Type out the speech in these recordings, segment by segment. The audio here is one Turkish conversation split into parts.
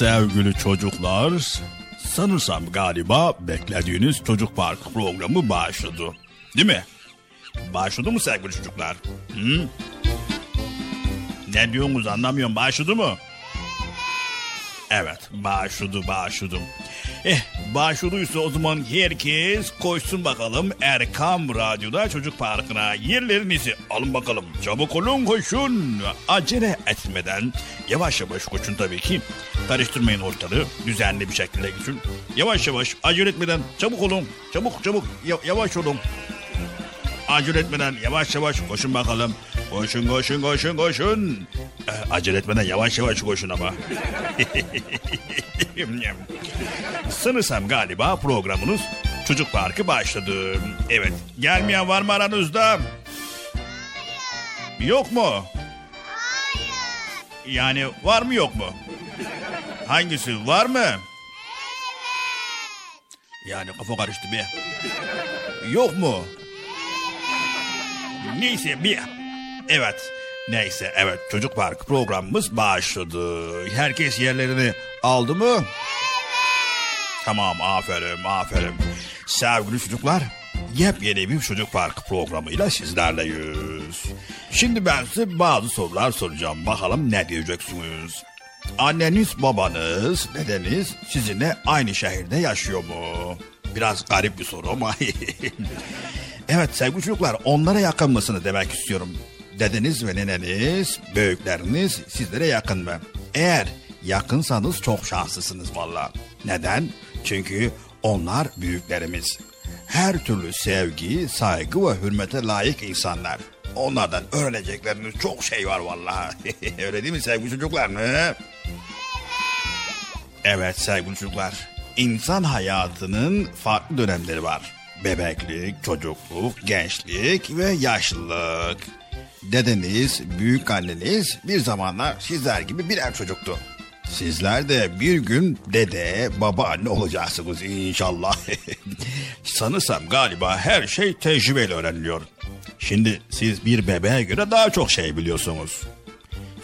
Sevgili çocuklar. Sanırsam galiba beklediğiniz çocuk parkı programı başladı. Değil mi? Başladı mı sevgili çocuklar? Hı? Ne diyorsunuz anlamıyorum. Başladı mı? Evet başladı başladı. Eh başladıysa o zaman herkes koşsun bakalım Erkam Radyo'da Çocuk Parkı'na yerlerinizi alın bakalım. Çabuk olun koşun. Acele etmeden yavaş yavaş koşun tabii ki. Karıştırmayın ortalığı düzenli bir şekilde geçin. Yavaş yavaş acele etmeden çabuk olun. Çabuk çabuk yavaş olun. Acele etmeden yavaş yavaş koşun bakalım. Koşun koşun koşun koşun. Ee, acele etmeden yavaş yavaş koşun ama. Sanırsam galiba programınız Çocuk Parkı başladı. Evet gelmeyen var mı aranızda? Yok mu? Hayır. Yani var mı yok mu? Hangisi var mı? Yani kafa karıştı bir. Yok mu? Neyse bir. Evet. Neyse evet çocuk park programımız başladı. Herkes yerlerini aldı mı? Tamam aferin aferin. Sevgili çocuklar yepyeni bir çocuk park programıyla sizlerleyiz. Şimdi ben size bazı sorular soracağım. Bakalım ne diyeceksiniz? Anneniz, babanız, dedeniz sizinle aynı şehirde yaşıyor mu? Biraz garip bir soru ama. evet sevgili çocuklar onlara yakın mısınız demek istiyorum. Dedeniz ve neneniz, büyükleriniz sizlere yakın mı? Eğer yakınsanız çok şanslısınız valla. Neden? Çünkü onlar büyüklerimiz. Her türlü sevgi, saygı ve hürmete layık insanlar. Onlardan öğrenecekleriniz çok şey var vallahi. Öyle değil mi sevgili çocuklar mı? Evet sevgili çocuklar. İnsan hayatının farklı dönemleri var. Bebeklik, çocukluk, gençlik ve yaşlılık. Dedeniz, büyük anneniz bir zamanlar sizler gibi birer çocuktu. Sizler de bir gün dede, babaanne olacaksınız inşallah. Sanırsam galiba her şey tecrübeyle öğreniliyor. Şimdi siz bir bebeğe göre daha çok şey biliyorsunuz.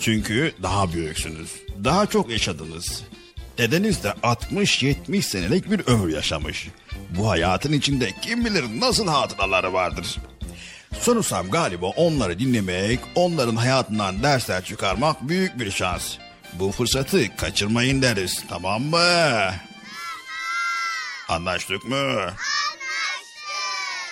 Çünkü daha büyüksünüz. Daha çok yaşadınız. Dedeniz de 60-70 senelik bir ömür yaşamış. Bu hayatın içinde kim bilir nasıl hatıraları vardır. Sonursam galiba onları dinlemek, onların hayatından dersler çıkarmak büyük bir şans. Bu fırsatı kaçırmayın deriz tamam mı? Anlaştık mı? Anlaştık.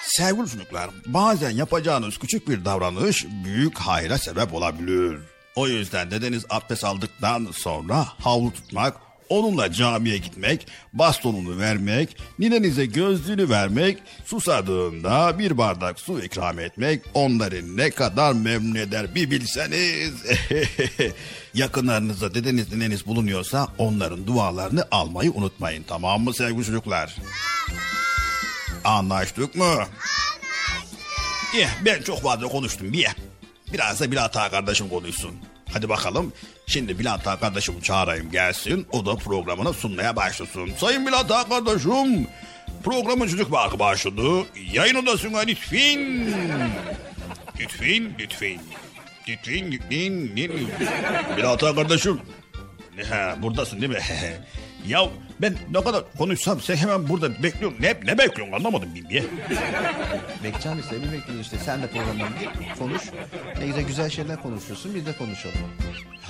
Sevgili çocuklar bazen yapacağınız küçük bir davranış büyük hayra sebep olabilir. O yüzden dedeniz abdest aldıktan sonra havlu tutmak, onunla camiye gitmek, bastonunu vermek, ninenize gözlüğünü vermek, susadığında bir bardak su ikram etmek onları ne kadar memnun eder bir bilseniz. Yakınlarınızda dedeniz nineniz bulunuyorsa onların dualarını almayı unutmayın tamam mı sevgili çocuklar? Anlaştık mı? Anlaştık. Eh, ben çok fazla konuştum bir. Biraz da Bilal Ağa kardeşim konuşsun. Hadi bakalım. Şimdi Bilal Ağa kardeşimi çağırayım gelsin. O da programını sunmaya başlasın. Sayın Ağa kardeşim. Programın çocuk parkı başladı. Yayın odasına lütfen. Lütfen, lütfen. Lütfen, lütfen, lütfen. Ağa kardeşim. Ha, buradasın değil mi? Ya ben ne kadar konuşsam sen hemen burada bekliyorsun. Ne, ne bekliyorsun anlamadım bir diye. Bekçam işte bir bekliyoruz işte. Sen de programdan konuş. Ne güzel güzel şeyler konuşuyorsun biz de konuşalım.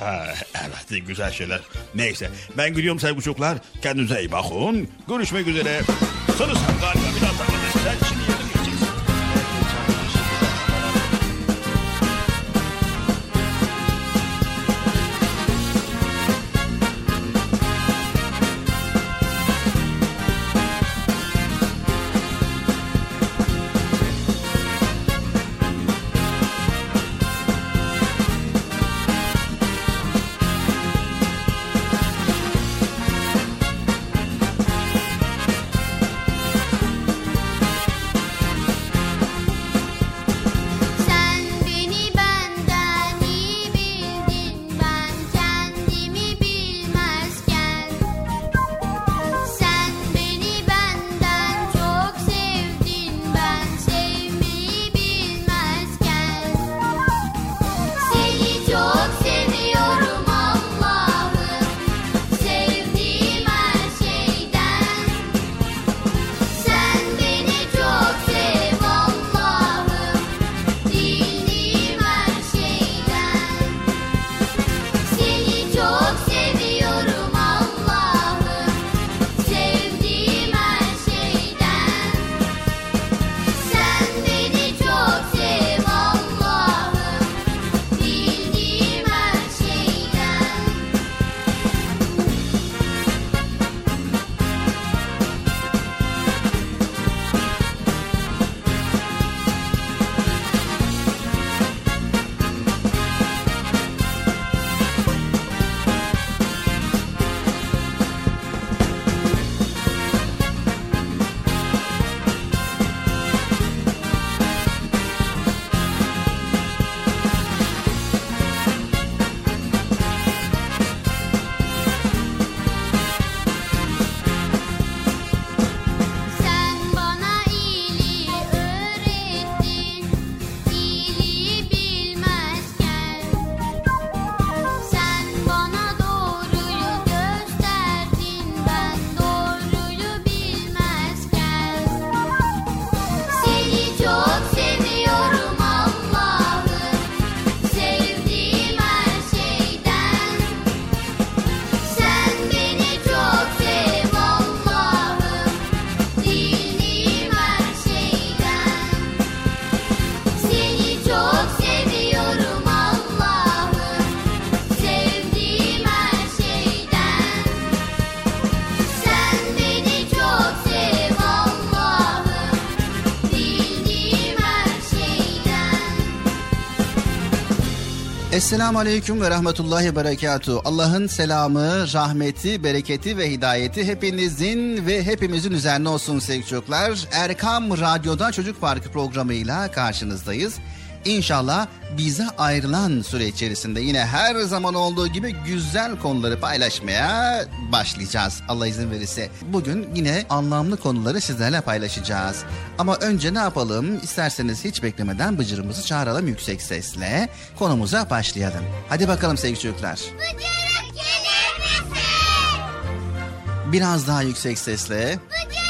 Ha, evet güzel şeyler. Neyse ben gidiyorum sevgili çocuklar. Kendinize iyi bakın. Görüşmek üzere. Sanırsam galiba biraz daha sen şimdi yedim Esselamu Aleyküm ve Rahmetullahi Berekatuhu. Allah'ın selamı, rahmeti, bereketi ve hidayeti hepinizin ve hepimizin üzerine olsun sevgili çocuklar. Erkam Radyo'da Çocuk Parkı programıyla karşınızdayız. İnşallah bize ayrılan süre içerisinde yine her zaman olduğu gibi güzel konuları paylaşmaya başlayacağız. Allah izin verirse. Bugün yine anlamlı konuları sizlerle paylaşacağız. Ama önce ne yapalım? İsterseniz hiç beklemeden bıcırımızı çağıralım yüksek sesle. Konumuza başlayalım. Hadi bakalım sevgili çocuklar. Bıcırık gelir misin? Biraz daha yüksek sesle. Bıcırık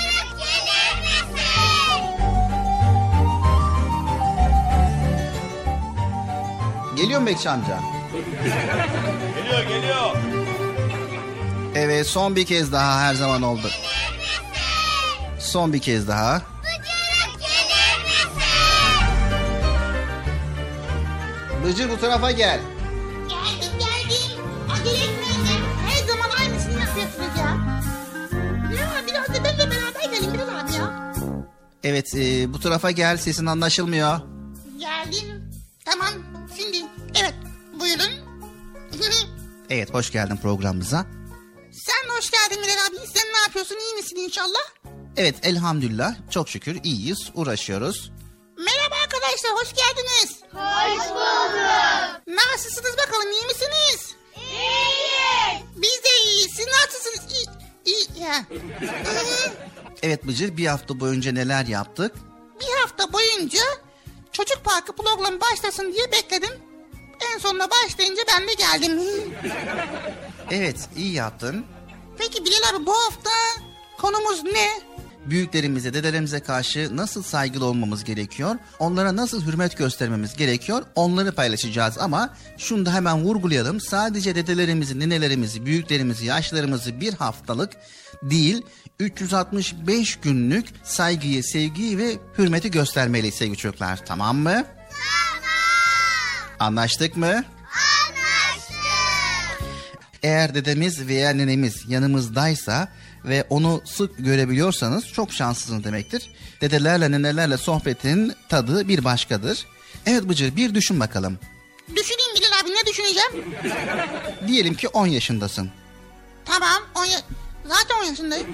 Geliyor mu Bekçi amca? Geliyor geliyor. Evet son bir kez daha her zaman oldu. Son bir kez daha. Bıcır bu tarafa gel. Geldim geldim. Acele etmeyin. Her zaman aynısını yapıyorsunuz ya. Ya biraz da benimle beraber gelin Bilal abi ya. Evet e, bu tarafa gel sesin anlaşılmıyor. Geldim. Tamam Evet hoş geldin programımıza. Sen hoş geldin Bilal abi. Sen ne yapıyorsun? İyi misin inşallah? Evet elhamdülillah çok şükür iyiyiz uğraşıyoruz. Merhaba arkadaşlar hoş geldiniz. Hoş bulduk. Nasılsınız bakalım iyi misiniz? İyiyiz. Biz de iyiyiz. Siz nasılsınız? İyi. iyi. Ya. Evet Bıcır bir hafta boyunca neler yaptık? Bir hafta boyunca çocuk parkı programı başlasın diye bekledim. En sonunda başlayınca ben de geldim. Evet iyi yaptın. Peki Bilal abi bu hafta konumuz ne? Büyüklerimize, dedelerimize karşı nasıl saygılı olmamız gerekiyor? Onlara nasıl hürmet göstermemiz gerekiyor? Onları paylaşacağız ama şunu da hemen vurgulayalım. Sadece dedelerimizi, ninelerimizi, büyüklerimizi, yaşlarımızı bir haftalık değil 365 günlük saygıyı, sevgiyi ve hürmeti göstermeliyiz sevgili çocuklar. Tamam mı? Anlaştık mı? Eğer dedemiz veya nenemiz yanımızdaysa ve onu sık görebiliyorsanız çok şanslısınız demektir. Dedelerle nenelerle sohbetin tadı bir başkadır. Evet Bıcır bir düşün bakalım. Düşüneyim Bilal abi ne düşüneceğim? Diyelim ki 10 yaşındasın. Tamam 10 ya- Zaten 10 yaşındayım.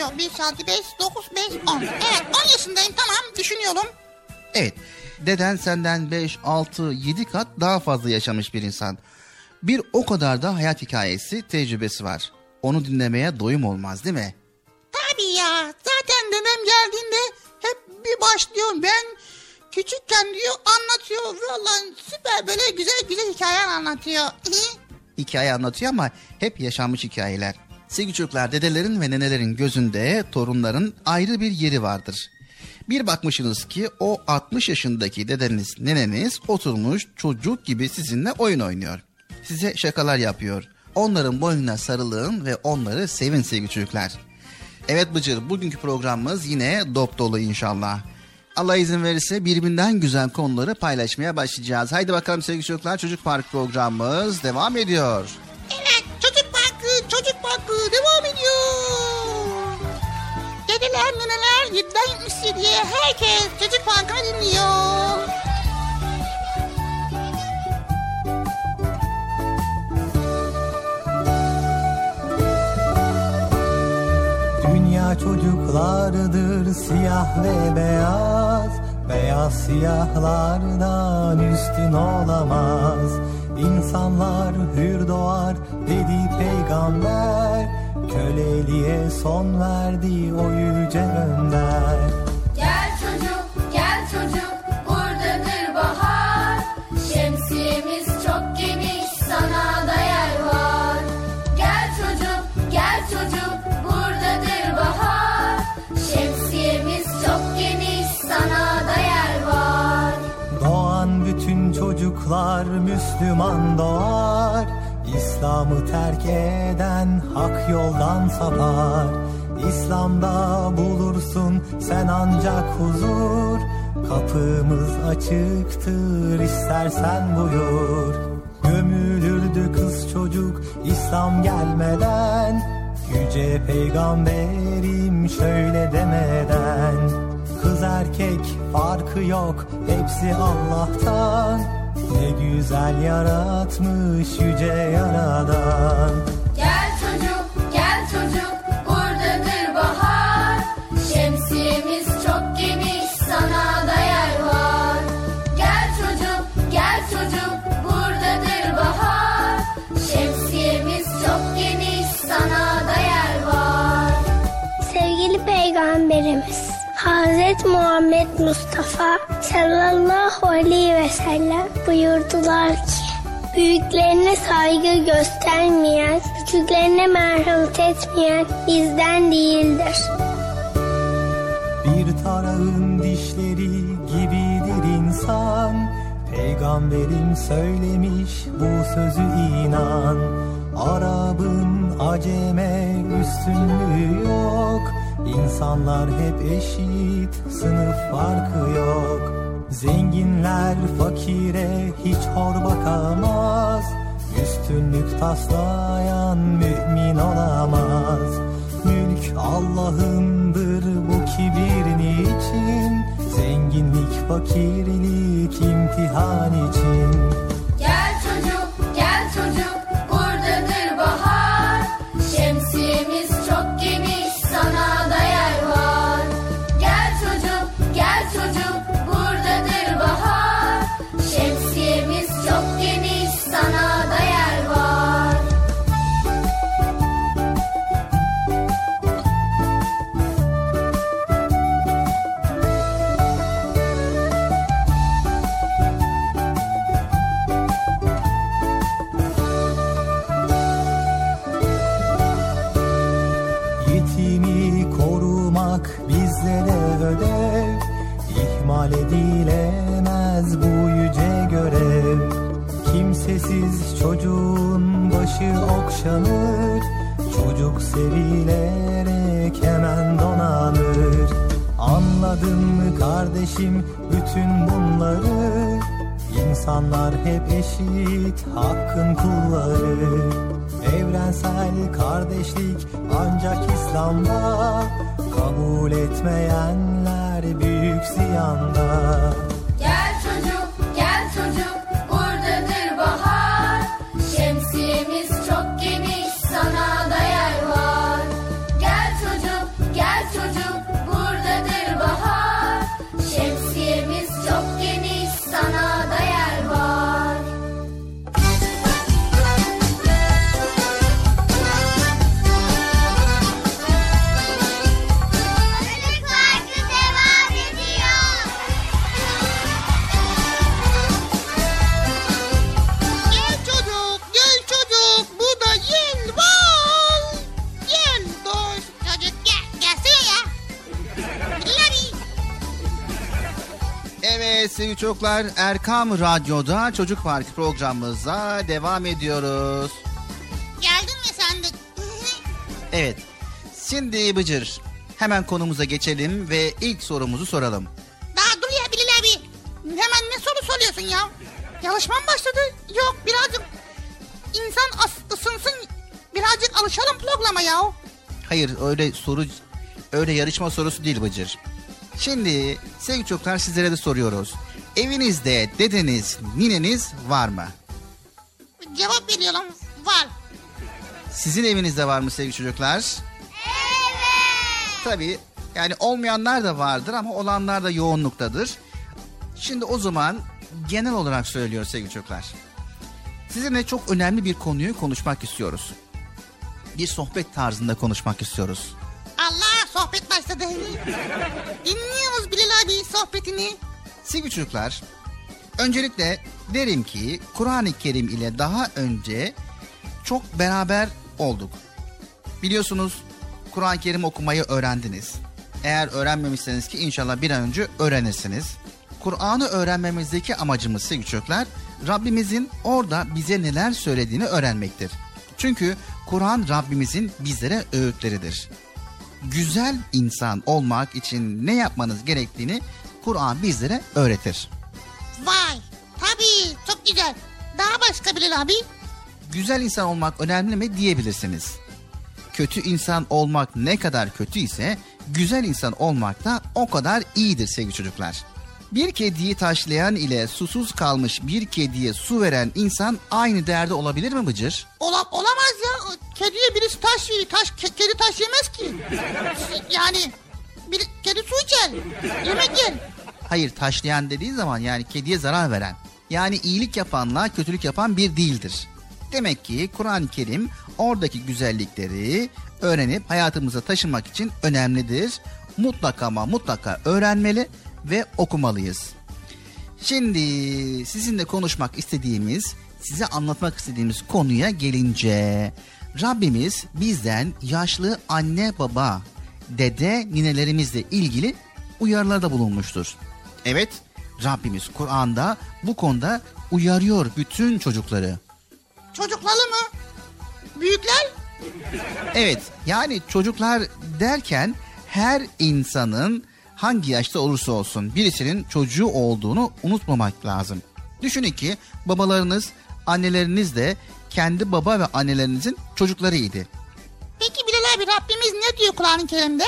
Yok 1 6 5 9 5 10. Evet 10 yaşındayım tamam düşünüyorum. Evet deden senden 5, 6, 7 kat daha fazla yaşamış bir insan. Bir o kadar da hayat hikayesi, tecrübesi var. Onu dinlemeye doyum olmaz değil mi? Tabii ya zaten dedem geldiğinde hep bir başlıyor ben küçükken diyor anlatıyor. Vallahi süper böyle güzel güzel hikayeler anlatıyor. hikaye anlatıyor ama hep yaşanmış hikayeler. Sevgili çocuklar dedelerin ve nenelerin gözünde torunların ayrı bir yeri vardır. Bir bakmışsınız ki o 60 yaşındaki dedeniz, neneniz oturmuş çocuk gibi sizinle oyun oynuyor. Size şakalar yapıyor. Onların boynuna sarılın ve onları sevin sevgili çocuklar. Evet Bıcır bugünkü programımız yine dop dolu inşallah. Allah izin verirse birbirinden güzel konuları paylaşmaya başlayacağız. Haydi bakalım sevgili çocuklar çocuk park programımız devam ediyor. 7'den 77'ye herkes çocuk parkı dinliyor. Dünya çocuklardır siyah ve beyaz. Beyaz siyahlardan üstün olamaz. İnsanlar hür doğar dedi peygamber. Köleliğe son verdi o yüce önder çocuklar Müslüman doğar İslam'ı terk eden hak yoldan sapar. İslam'da bulursun sen ancak huzur Kapımız açıktır istersen buyur. Gömülürdü kız çocuk İslam gelmeden Yüce peygamberim şöyle demeden. Kız erkek farkı yok hepsi Allah'tan Ne güzel yaratmış yüce yaradan Gel çocuk, gel çocuk, buradadır bahar. Şemsiyemiz çok geniş, sana da yer var. Gel çocuk, gel çocuk, buradadır bahar. Şemsiyemiz çok geniş, sana da yer var. Sevgili Peygamberimiz Hazreti Muhammed Mustafa sallallahu aleyhi ve sellem buyurdular ki Büyüklerine saygı göstermeyen, küçüklerine merhamet etmeyen bizden değildir. Bir tarağın dişleri gibidir insan. Peygamberim söylemiş bu sözü inan. Arabın aceme üstünlüğü yok İnsanlar hep eşit sınıf farkı yok. Zenginler fakire hiç hor bakamaz. Üstünlük taslayan mümin olamaz. Mülk Allah'ındır bu kibir niçin Zenginlik fakirlik imtihan için okşanır Çocuk sevilerek hemen donanır. Anladın mı kardeşim bütün bunları? İnsanlar hep eşit hakkın kulları. Evrensel kardeşlik ancak İslam'da Kabul etmeyenler büyük ziyanda çocuklar Erkam Radyo'da Çocuk Parkı programımıza devam ediyoruz. Geldin mi sen de? Evet şimdi Bıcır hemen konumuza geçelim ve ilk sorumuzu soralım. Daha dur ya Bilal abi. Hemen ne soru soruyorsun ya? Yarışma mı başladı? Yok birazcık insan ısınsın. Birazcık alışalım programa ya. Hayır öyle soru öyle yarışma sorusu değil Bıcır. Şimdi sevgili çocuklar sizlere de soruyoruz. Evinizde dedeniz, nineniz var mı? Cevap veriyorum. Var. Sizin evinizde var mı sevgili çocuklar? Evet. Tabii yani olmayanlar da vardır ama olanlar da yoğunluktadır. Şimdi o zaman genel olarak söylüyor sevgili çocuklar. Sizinle çok önemli bir konuyu konuşmak istiyoruz. Bir sohbet tarzında konuşmak istiyoruz. Allah sohbet başladı. Dinliyoruz Bilal abi sohbetini. Sevgili çocuklar, öncelikle derim ki Kur'an-ı Kerim ile daha önce çok beraber olduk. Biliyorsunuz Kur'an-ı Kerim okumayı öğrendiniz. Eğer öğrenmemişseniz ki inşallah bir an önce öğrenirsiniz. Kur'an'ı öğrenmemizdeki amacımız sevgili çocuklar, Rabbimizin orada bize neler söylediğini öğrenmektir. Çünkü Kur'an Rabbimizin bizlere öğütleridir. Güzel insan olmak için ne yapmanız gerektiğini Kur'an bizlere öğretir. Vay. Tabii çok güzel. Daha başka Bilal abi. Güzel insan olmak önemli mi diyebilirsiniz. Kötü insan olmak ne kadar kötü ise güzel insan olmak da o kadar iyidir sevgili çocuklar. Bir kediyi taşlayan ile susuz kalmış bir kediye su veren insan aynı değerde olabilir mi Bıcır? Ola, olamaz ya. Kediye birisi taş yiyor. Taş, ke- kedi taş yemez ki. Yani bir kedi su içer. Yemek yer. Hayır taşlayan dediği zaman yani kediye zarar veren. Yani iyilik yapanla kötülük yapan bir değildir. Demek ki Kur'an-ı Kerim oradaki güzellikleri öğrenip hayatımıza taşımak için önemlidir. Mutlaka ama mutlaka öğrenmeli ve okumalıyız. Şimdi sizinle konuşmak istediğimiz, size anlatmak istediğimiz konuya gelince Rabbimiz bizden yaşlı anne baba, dede ninelerimizle ilgili uyarılarda bulunmuştur. Evet, Rabbimiz Kur'an'da bu konuda uyarıyor bütün çocukları. Çocukları mı? Büyükler? Evet, yani çocuklar derken her insanın hangi yaşta olursa olsun birisinin çocuğu olduğunu unutmamak lazım. Düşünün ki babalarınız, anneleriniz de kendi baba ve annelerinizin çocuklarıydı. Peki Bilal abi Rabbimiz ne diyor Kur'an-ı Kerim'de?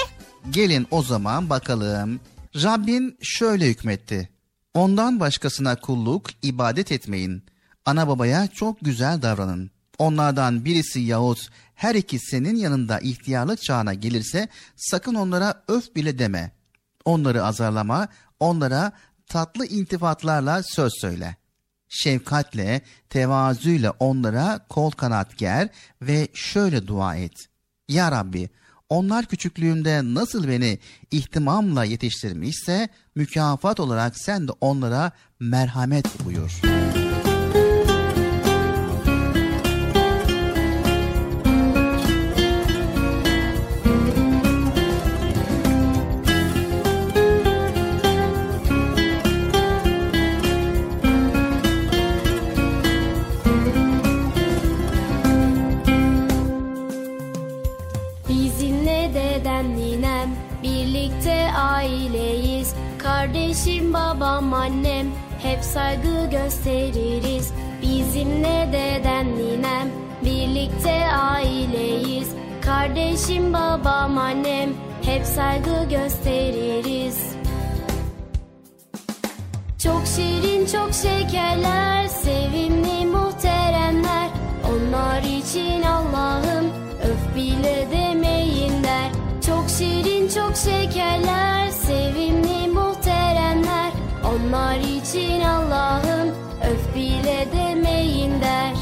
Gelin o zaman bakalım. Rabbin şöyle hükmetti. Ondan başkasına kulluk, ibadet etmeyin. Ana babaya çok güzel davranın. Onlardan birisi yahut her ikisinin yanında ihtiyarlık çağına gelirse sakın onlara öf bile deme. Onları azarlama, onlara tatlı intifatlarla söz söyle. Şefkatle, tevazuyla onlara kol kanat ger ve şöyle dua et. Ya Rabbi, onlar küçüklüğümde nasıl beni ihtimamla yetiştirmişse mükafat olarak sen de onlara merhamet buyur. Hep saygı gösteririz. Bizimle dedem ninem birlikte aileyiz. Kardeşim babam annem hep saygı gösteririz. Çok şirin çok şekerler Sevimli muhteremler. Onlar için Allah'ım Öf bile demeyin der Çok şirin çok şekerler Sevimli Onlar için Allah'ım Öf bile demeyin der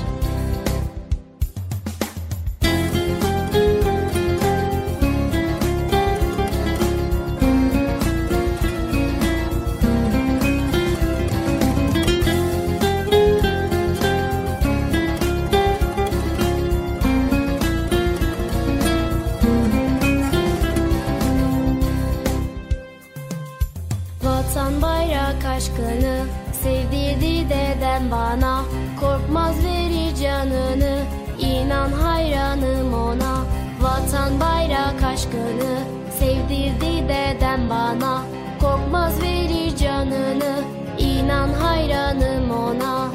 dedem bana. Korkmaz verir canını inan hayranım ona. Vatan bayrak aşkını sevdirdi dedem bana. Korkmaz verir canını inan hayranım ona.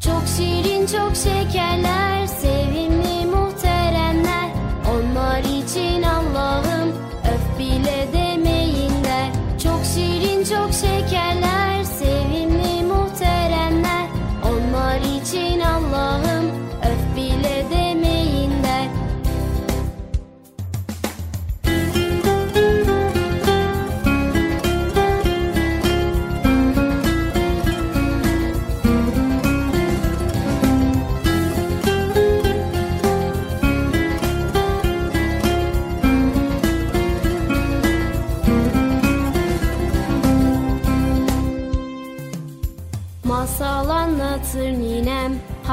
Çok şirin çok şekerler Sevimli muhteremler. Onlar için Allah'ım Öf bile demeyin der Çok şirin çok şekerler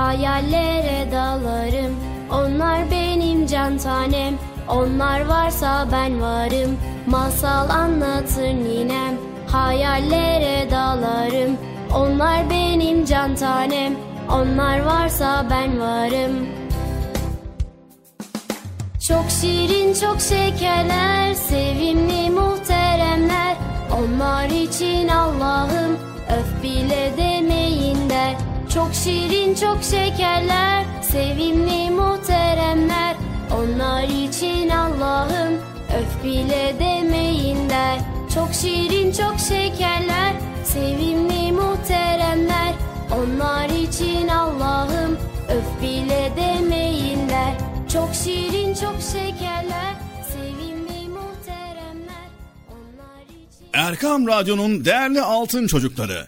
Hayallere dalarım. Onlar benim can tanem. Onlar varsa ben varım. Masal anlatır ninem. Hayallere dalarım. Onlar benim can tanem. Onlar varsa ben varım. Çok şirin çok şekerler Sevimli muhteremler. Onlar için Allah'ım Öf bile der Çok şirin çok şekerler Sevimli muhteremler. Onlar için Allah'ım Öf bile demeyin der. Çok şirin çok şekerler Sevimli muhteremler. Onlar için Allah'ım Öf bile demeyinler Çok şirin çok şekerler Sevimli muhteremler. Onlar Erkam Radyo'nun değerli altın çocukları.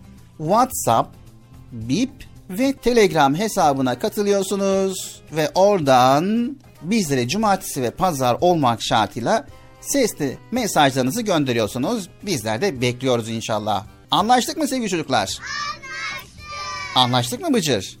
WhatsApp, Bip ve Telegram hesabına katılıyorsunuz ve oradan bizlere cumartesi ve pazar olmak şartıyla sesli mesajlarınızı gönderiyorsunuz. Bizler de bekliyoruz inşallah. Anlaştık mı sevgili çocuklar? Anlaştık. Anlaştık mı Bıcır?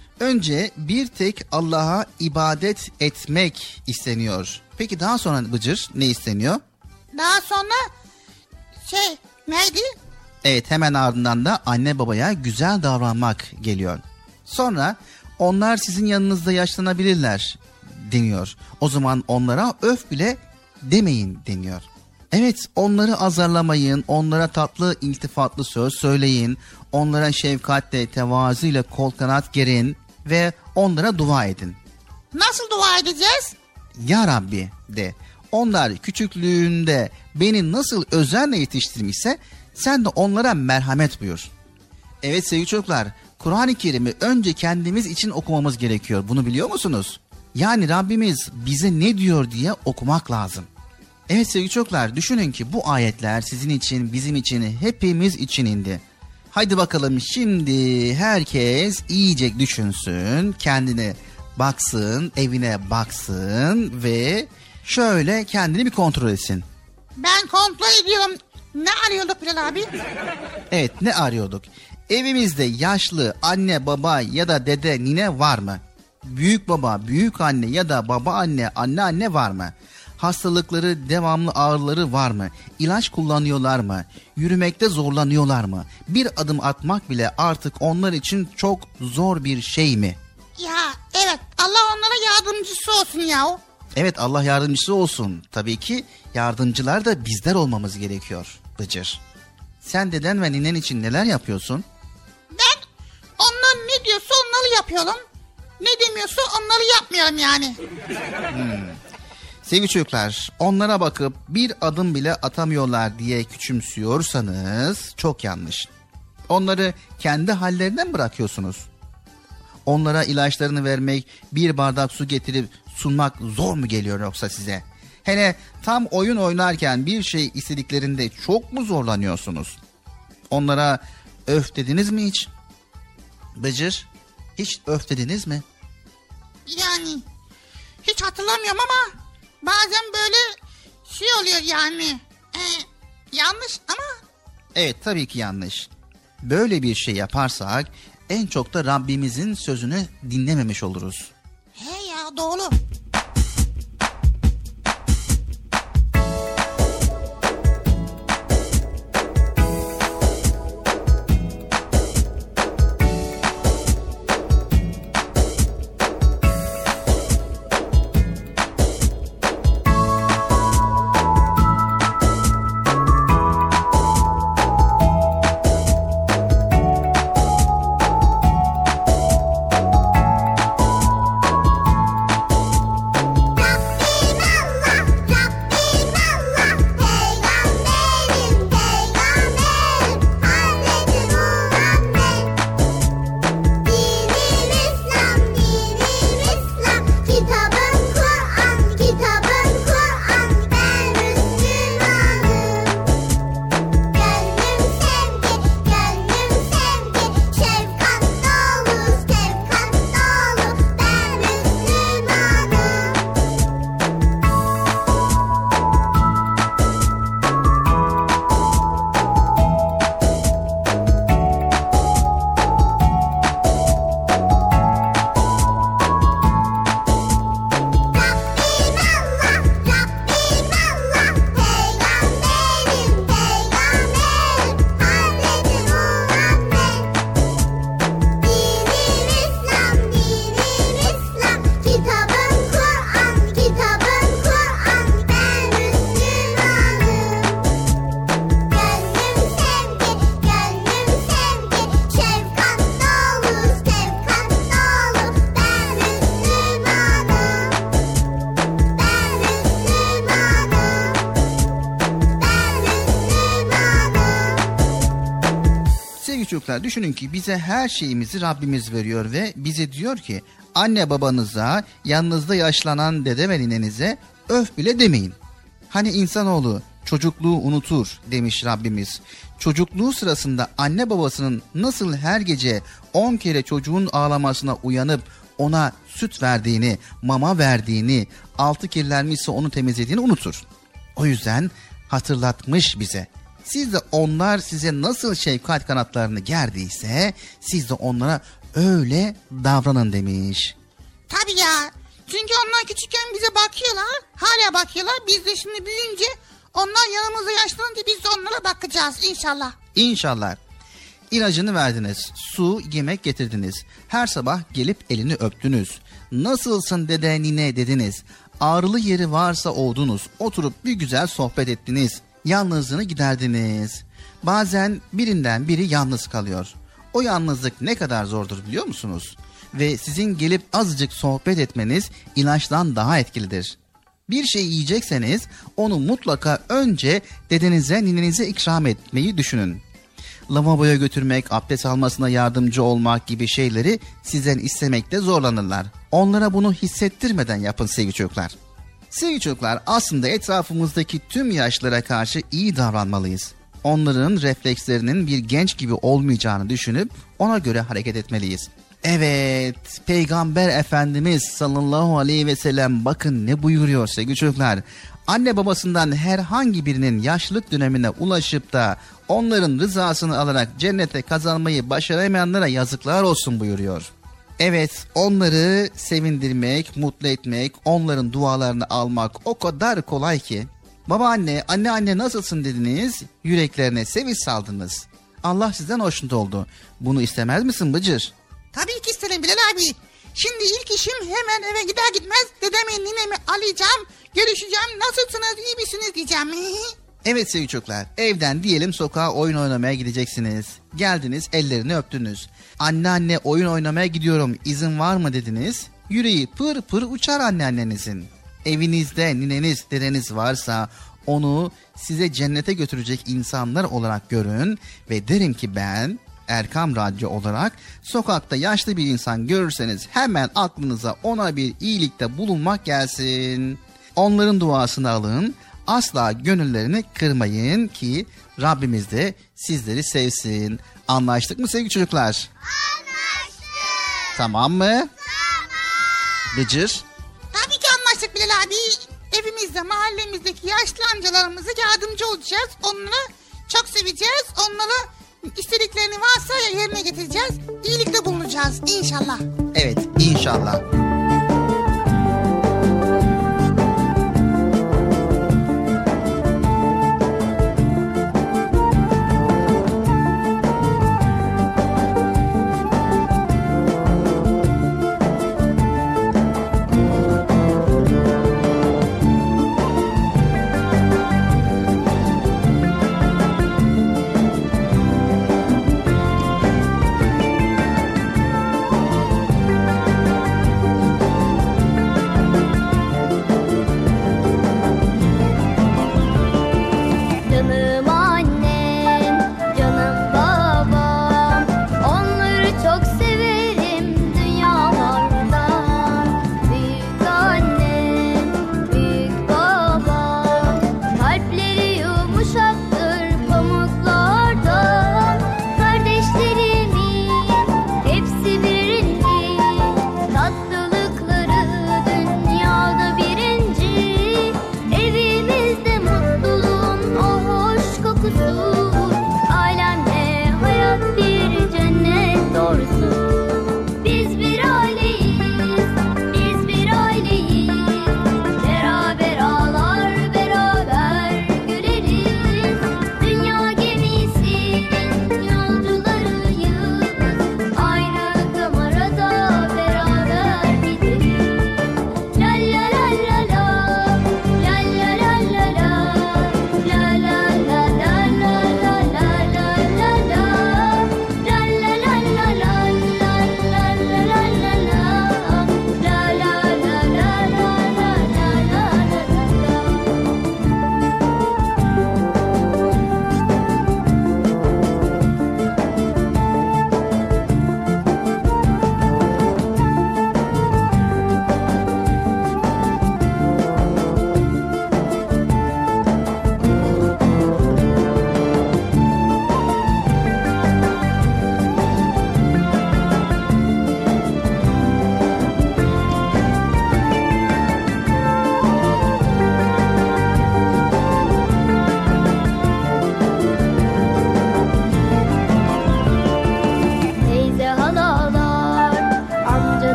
önce bir tek Allah'a ibadet etmek isteniyor. Peki daha sonra Bıcır ne isteniyor? Daha sonra şey neydi? Evet hemen ardından da anne babaya güzel davranmak geliyor. Sonra onlar sizin yanınızda yaşlanabilirler deniyor. O zaman onlara öf bile demeyin deniyor. Evet onları azarlamayın, onlara tatlı iltifatlı söz söyleyin, onlara şefkatle, tevazuyla kol kanat gerin ve onlara dua edin. Nasıl dua edeceğiz? Ya Rabbi de onlar küçüklüğünde beni nasıl özenle yetiştirmişse sen de onlara merhamet buyur. Evet sevgili çocuklar Kur'an-ı Kerim'i önce kendimiz için okumamız gerekiyor. Bunu biliyor musunuz? Yani Rabbimiz bize ne diyor diye okumak lazım. Evet sevgili çocuklar düşünün ki bu ayetler sizin için, bizim için, hepimiz için indi. Haydi bakalım şimdi herkes iyice düşünsün, kendine baksın, evine baksın ve şöyle kendini bir kontrol etsin. Ben kontrol ediyorum. Ne arıyorduk Bilal abi? Evet ne arıyorduk? Evimizde yaşlı anne baba ya da dede nine var mı? Büyük baba, büyük anne ya da baba anne, anne anne var mı? Hastalıkları, devamlı ağrıları var mı? İlaç kullanıyorlar mı? Yürümekte zorlanıyorlar mı? Bir adım atmak bile artık onlar için çok zor bir şey mi? Ya evet Allah onlara yardımcısı olsun ya. Evet Allah yardımcısı olsun. Tabii ki yardımcılar da bizler olmamız gerekiyor Bıcır. Sen deden ve ninen için neler yapıyorsun? Ben onlar ne diyorsa onları yapıyorum. Ne demiyorsa onları yapmıyorum yani. Sevgili çocuklar, onlara bakıp bir adım bile atamıyorlar diye küçümsüyorsanız çok yanlış. Onları kendi hallerine mi bırakıyorsunuz? Onlara ilaçlarını vermek, bir bardak su getirip sunmak zor mu geliyor yoksa size? Hele tam oyun oynarken bir şey istediklerinde çok mu zorlanıyorsunuz? Onlara öf dediniz mi hiç? Bıcır, hiç öf dediniz mi? Yani hiç hatırlamıyorum ama bazen böyle şey oluyor yani. Ee, yanlış ama Evet tabii ki yanlış. Böyle bir şey yaparsak en çok da Rabbimizin sözünü dinlememiş oluruz. he ya doğru. Çocuklar düşünün ki bize her şeyimizi Rabbimiz veriyor ve bize diyor ki anne babanıza yanınızda yaşlanan dede ve ninenize öf bile demeyin. Hani insanoğlu çocukluğu unutur demiş Rabbimiz. Çocukluğu sırasında anne babasının nasıl her gece 10 kere çocuğun ağlamasına uyanıp ona süt verdiğini, mama verdiğini, altı kirlenmişse onu temizlediğini unutur. O yüzden hatırlatmış bize. Siz de onlar size nasıl şefkat kanatlarını gerdiyse siz de onlara öyle davranın demiş. Tabii ya. Çünkü onlar küçükken bize bakıyorlar. Hala bakıyorlar. Biz de şimdi büyüyünce onlar yanımızda yaşlanınca biz de onlara bakacağız inşallah. İnşallah. İlacını verdiniz, su, yemek getirdiniz. Her sabah gelip elini öptünüz. Nasılsın dede nine dediniz. Ağrılı yeri varsa oldunuz. Oturup bir güzel sohbet ettiniz. Yalnızlığını giderdiniz. Bazen birinden biri yalnız kalıyor. O yalnızlık ne kadar zordur biliyor musunuz? Ve sizin gelip azıcık sohbet etmeniz ilaçtan daha etkilidir. Bir şey yiyecekseniz onu mutlaka önce dedenize ninenize ikram etmeyi düşünün. Lavaboya götürmek, abdest almasına yardımcı olmak gibi şeyleri sizden istemekte zorlanırlar. Onlara bunu hissettirmeden yapın sevgili çocuklar. Sevgili çocuklar aslında etrafımızdaki tüm yaşlara karşı iyi davranmalıyız. Onların reflekslerinin bir genç gibi olmayacağını düşünüp ona göre hareket etmeliyiz. Evet, Peygamber Efendimiz sallallahu aleyhi ve sellem bakın ne buyuruyor sevgili çocuklar. Anne babasından herhangi birinin yaşlılık dönemine ulaşıp da onların rızasını alarak cennete kazanmayı başaramayanlara yazıklar olsun buyuruyor. Evet, onları sevindirmek, mutlu etmek, onların dualarını almak o kadar kolay ki. Babaanne, anne anne nasılsın dediniz, yüreklerine sevinç saldınız. Allah sizden hoşnut oldu. Bunu istemez misin Bıcır? Tabii ki isterim Bilal abi. Şimdi ilk işim hemen eve gider gitmez dedemi ninemi alacağım. Görüşeceğim nasılsınız iyi misiniz diyeceğim. Evet sevgili çocuklar, evden diyelim sokağa oyun oynamaya gideceksiniz. Geldiniz, ellerini öptünüz. Anne anne oyun oynamaya gidiyorum, izin var mı dediniz. Yüreği pır pır uçar anneannenizin. Evinizde nineniz, dedeniz varsa onu size cennete götürecek insanlar olarak görün ve derim ki ben Erkam Radyo olarak sokakta yaşlı bir insan görürseniz hemen aklınıza ona bir iyilikte bulunmak gelsin. Onların duasını alın. Asla gönüllerini kırmayın ki Rabbimiz de sizleri sevsin. Anlaştık mı sevgili çocuklar? Anlaştık. Tamam mı? Tamam. Bıcır. Tabii ki anlaştık Bilal abi. Evimizde mahallemizdeki yaşlı amcalarımıza yardımcı olacağız. Onları çok seveceğiz. Onları istediklerini varsa yerine getireceğiz. İyilikte bulunacağız inşallah. Evet inşallah.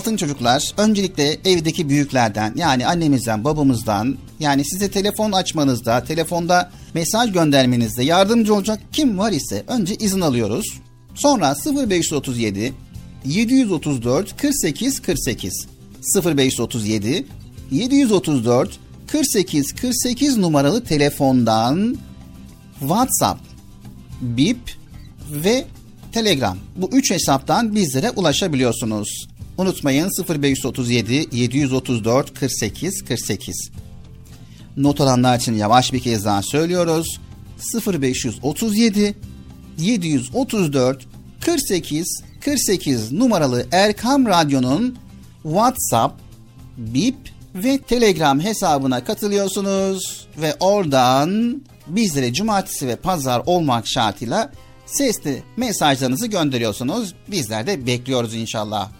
Altın çocuklar öncelikle evdeki büyüklerden yani annemizden babamızdan yani size telefon açmanızda telefonda mesaj göndermenizde yardımcı olacak kim var ise önce izin alıyoruz. Sonra 0537 734 48 48 0537 734 48 48 numaralı telefondan WhatsApp, Bip ve Telegram. Bu üç hesaptan bizlere ulaşabiliyorsunuz. Unutmayın 0537 734 48 48. Not alanlar için yavaş bir kez daha söylüyoruz. 0537 734 48 48 numaralı Erkam Radyo'nun WhatsApp, Bip ve Telegram hesabına katılıyorsunuz ve oradan bizlere cumartesi ve pazar olmak şartıyla sesli mesajlarınızı gönderiyorsunuz. Bizler de bekliyoruz inşallah.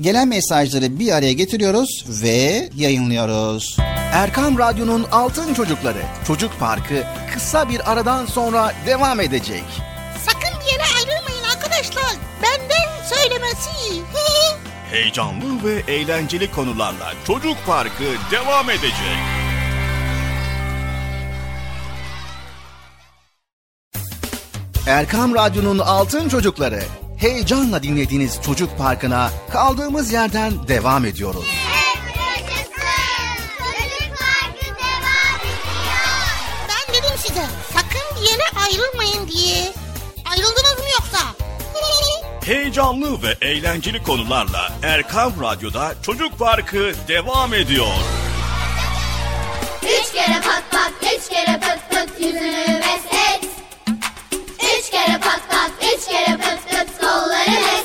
gelen mesajları bir araya getiriyoruz ve yayınlıyoruz. Erkam Radyo'nun Altın Çocukları Çocuk Parkı kısa bir aradan sonra devam edecek. Sakın bir yere ayrılmayın arkadaşlar. Benden söylemesi. Heyecanlı ve eğlenceli konularla Çocuk Parkı devam edecek. Erkam Radyo'nun Altın Çocukları heyecanla dinlediğiniz Çocuk Parkı'na kaldığımız yerden devam ediyoruz. Ben dedim size sakın bir yere ayrılmayın diye. Ayrıldınız mı yoksa? Heyecanlı ve eğlenceli konularla Erkam Radyo'da Çocuk Parkı devam ediyor. Üç kere pat pat, üç kere pıt pıt yüzünü meslet. Üç kere pat pat, üç kere pıt pıt kolları meslet.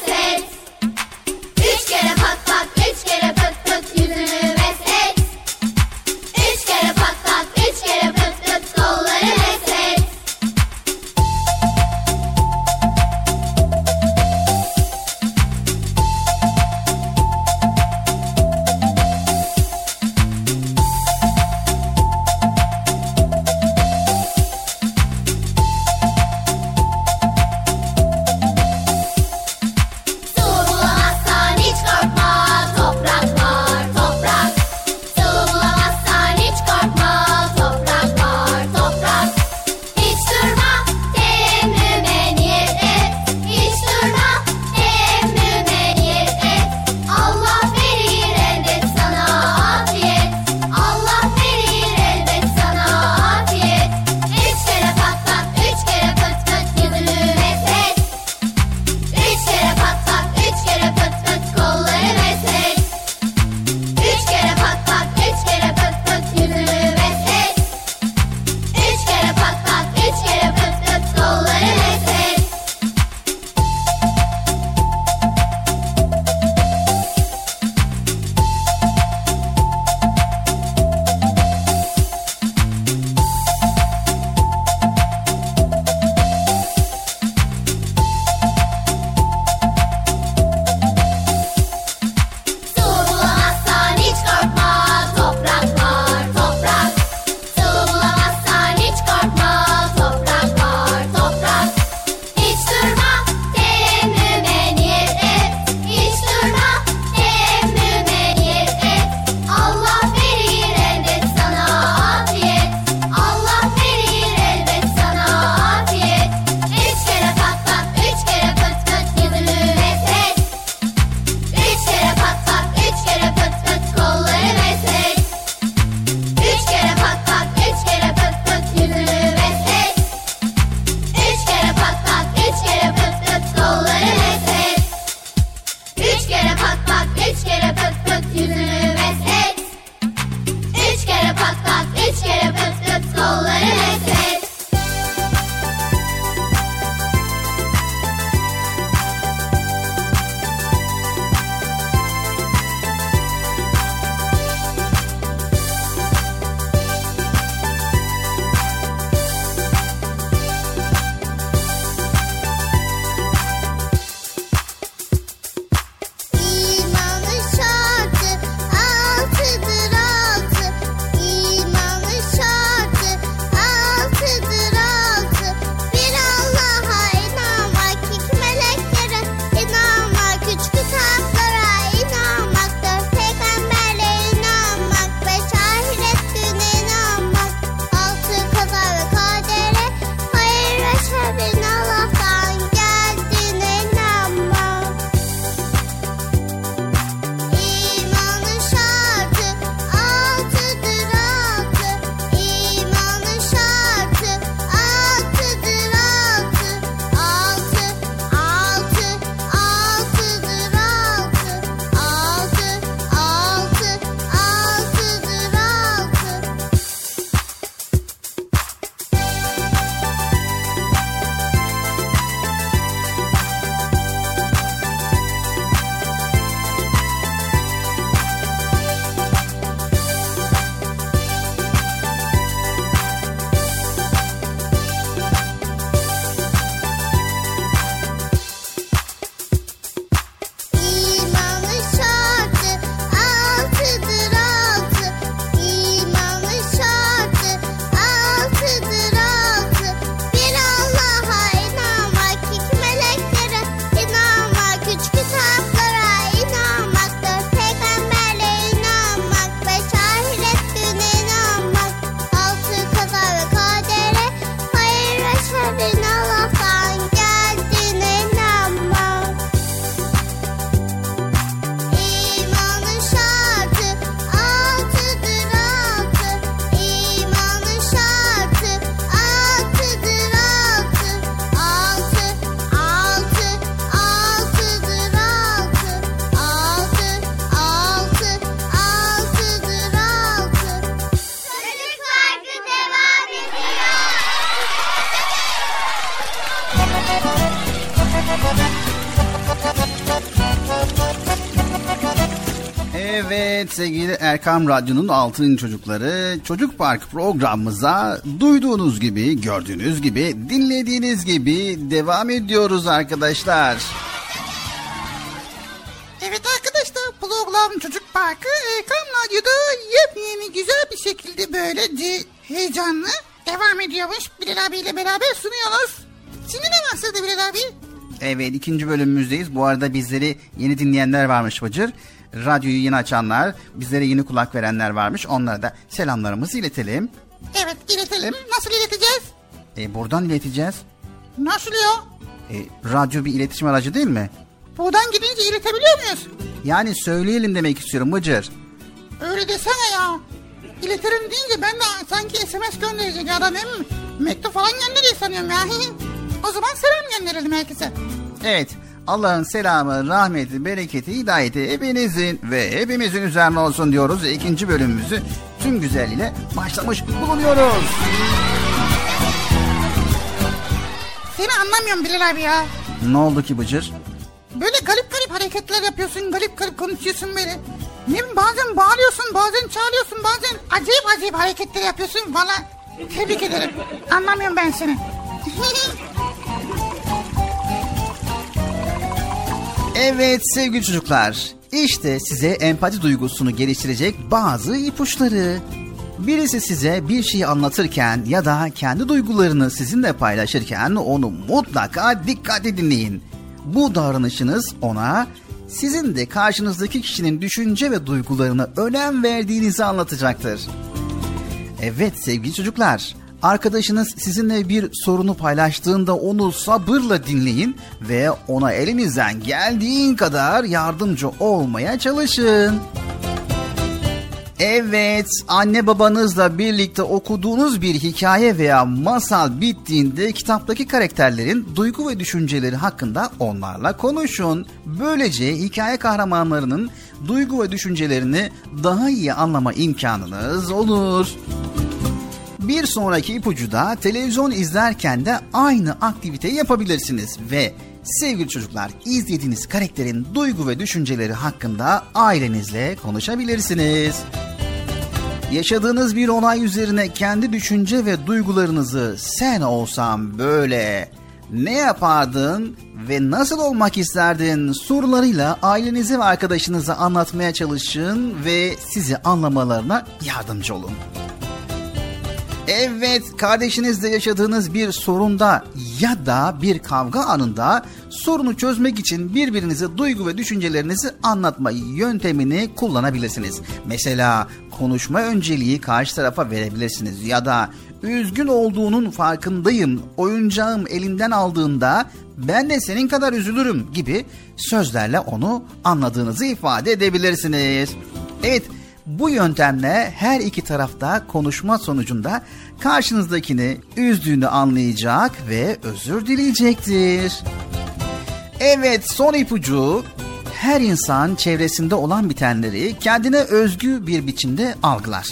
Sevgili Erkam Radyo'nun altın çocukları Çocuk Park programımıza duyduğunuz gibi, gördüğünüz gibi, dinlediğiniz gibi devam ediyoruz arkadaşlar. Evet arkadaşlar program Çocuk Parkı Erkam Radyo'da yepyeni güzel bir şekilde böylece heyecanlı devam ediyormuş. Bilal abiyle beraber sunuyoruz. Şimdi ne başladı Bilal abi? Evet ikinci bölümümüzdeyiz. Bu arada bizleri yeni dinleyenler varmış Bıcır. Radyoyu yeni açanlar, bizlere yeni kulak verenler varmış. Onlara da selamlarımızı iletelim. Evet iletelim. Nasıl ileteceğiz? E, buradan ileteceğiz. Nasıl ya? E, radyo bir iletişim aracı değil mi? Buradan gidince iletebiliyor muyuz? Yani söyleyelim demek istiyorum Bıcır. Öyle desene ya. İletirim deyince ben de sanki SMS gönderecek adam mi? Mektup falan gönderiyor sanıyorum ya. o zaman selam gönderelim herkese. Evet. Allah'ın selamı, rahmeti, bereketi, hidayeti hepinizin ve hepimizin üzerine olsun diyoruz. İkinci bölümümüzü tüm güzelliğiyle başlamış bulunuyoruz. Seni anlamıyorum Bilal abi ya. Ne oldu ki Bıcır? Böyle garip garip hareketler yapıyorsun, garip garip konuşuyorsun böyle. Ne bazen bağırıyorsun, bazen çağırıyorsun, bazen acayip acayip hareketler yapıyorsun. Valla tebrik ederim. Anlamıyorum ben seni. Evet sevgili çocuklar. İşte size empati duygusunu geliştirecek bazı ipuçları. Birisi size bir şeyi anlatırken ya da kendi duygularını sizinle paylaşırken onu mutlaka dikkatli dinleyin. Bu davranışınız ona sizin de karşınızdaki kişinin düşünce ve duygularına önem verdiğinizi anlatacaktır. Evet sevgili çocuklar, arkadaşınız sizinle bir sorunu paylaştığında onu sabırla dinleyin ve ona elinizden geldiğin kadar yardımcı olmaya çalışın. Evet, anne babanızla birlikte okuduğunuz bir hikaye veya masal bittiğinde kitaptaki karakterlerin duygu ve düşünceleri hakkında onlarla konuşun. Böylece hikaye kahramanlarının duygu ve düşüncelerini daha iyi anlama imkanınız olur. Bir sonraki ipucu da televizyon izlerken de aynı aktiviteyi yapabilirsiniz ve sevgili çocuklar izlediğiniz karakterin duygu ve düşünceleri hakkında ailenizle konuşabilirsiniz. Yaşadığınız bir olay üzerine kendi düşünce ve duygularınızı sen olsam böyle ne yapardın ve nasıl olmak isterdin sorularıyla ailenize ve arkadaşınıza anlatmaya çalışın ve sizi anlamalarına yardımcı olun. Evet, kardeşinizle yaşadığınız bir sorunda ya da bir kavga anında sorunu çözmek için birbirinize duygu ve düşüncelerinizi anlatma yöntemini kullanabilirsiniz. Mesela konuşma önceliği karşı tarafa verebilirsiniz ya da üzgün olduğunun farkındayım, oyuncağım elinden aldığında ben de senin kadar üzülürüm gibi sözlerle onu anladığınızı ifade edebilirsiniz. Evet, bu yöntemle her iki tarafta konuşma sonucunda karşınızdakini üzdüğünü anlayacak ve özür dileyecektir. Evet son ipucu her insan çevresinde olan bitenleri kendine özgü bir biçimde algılar.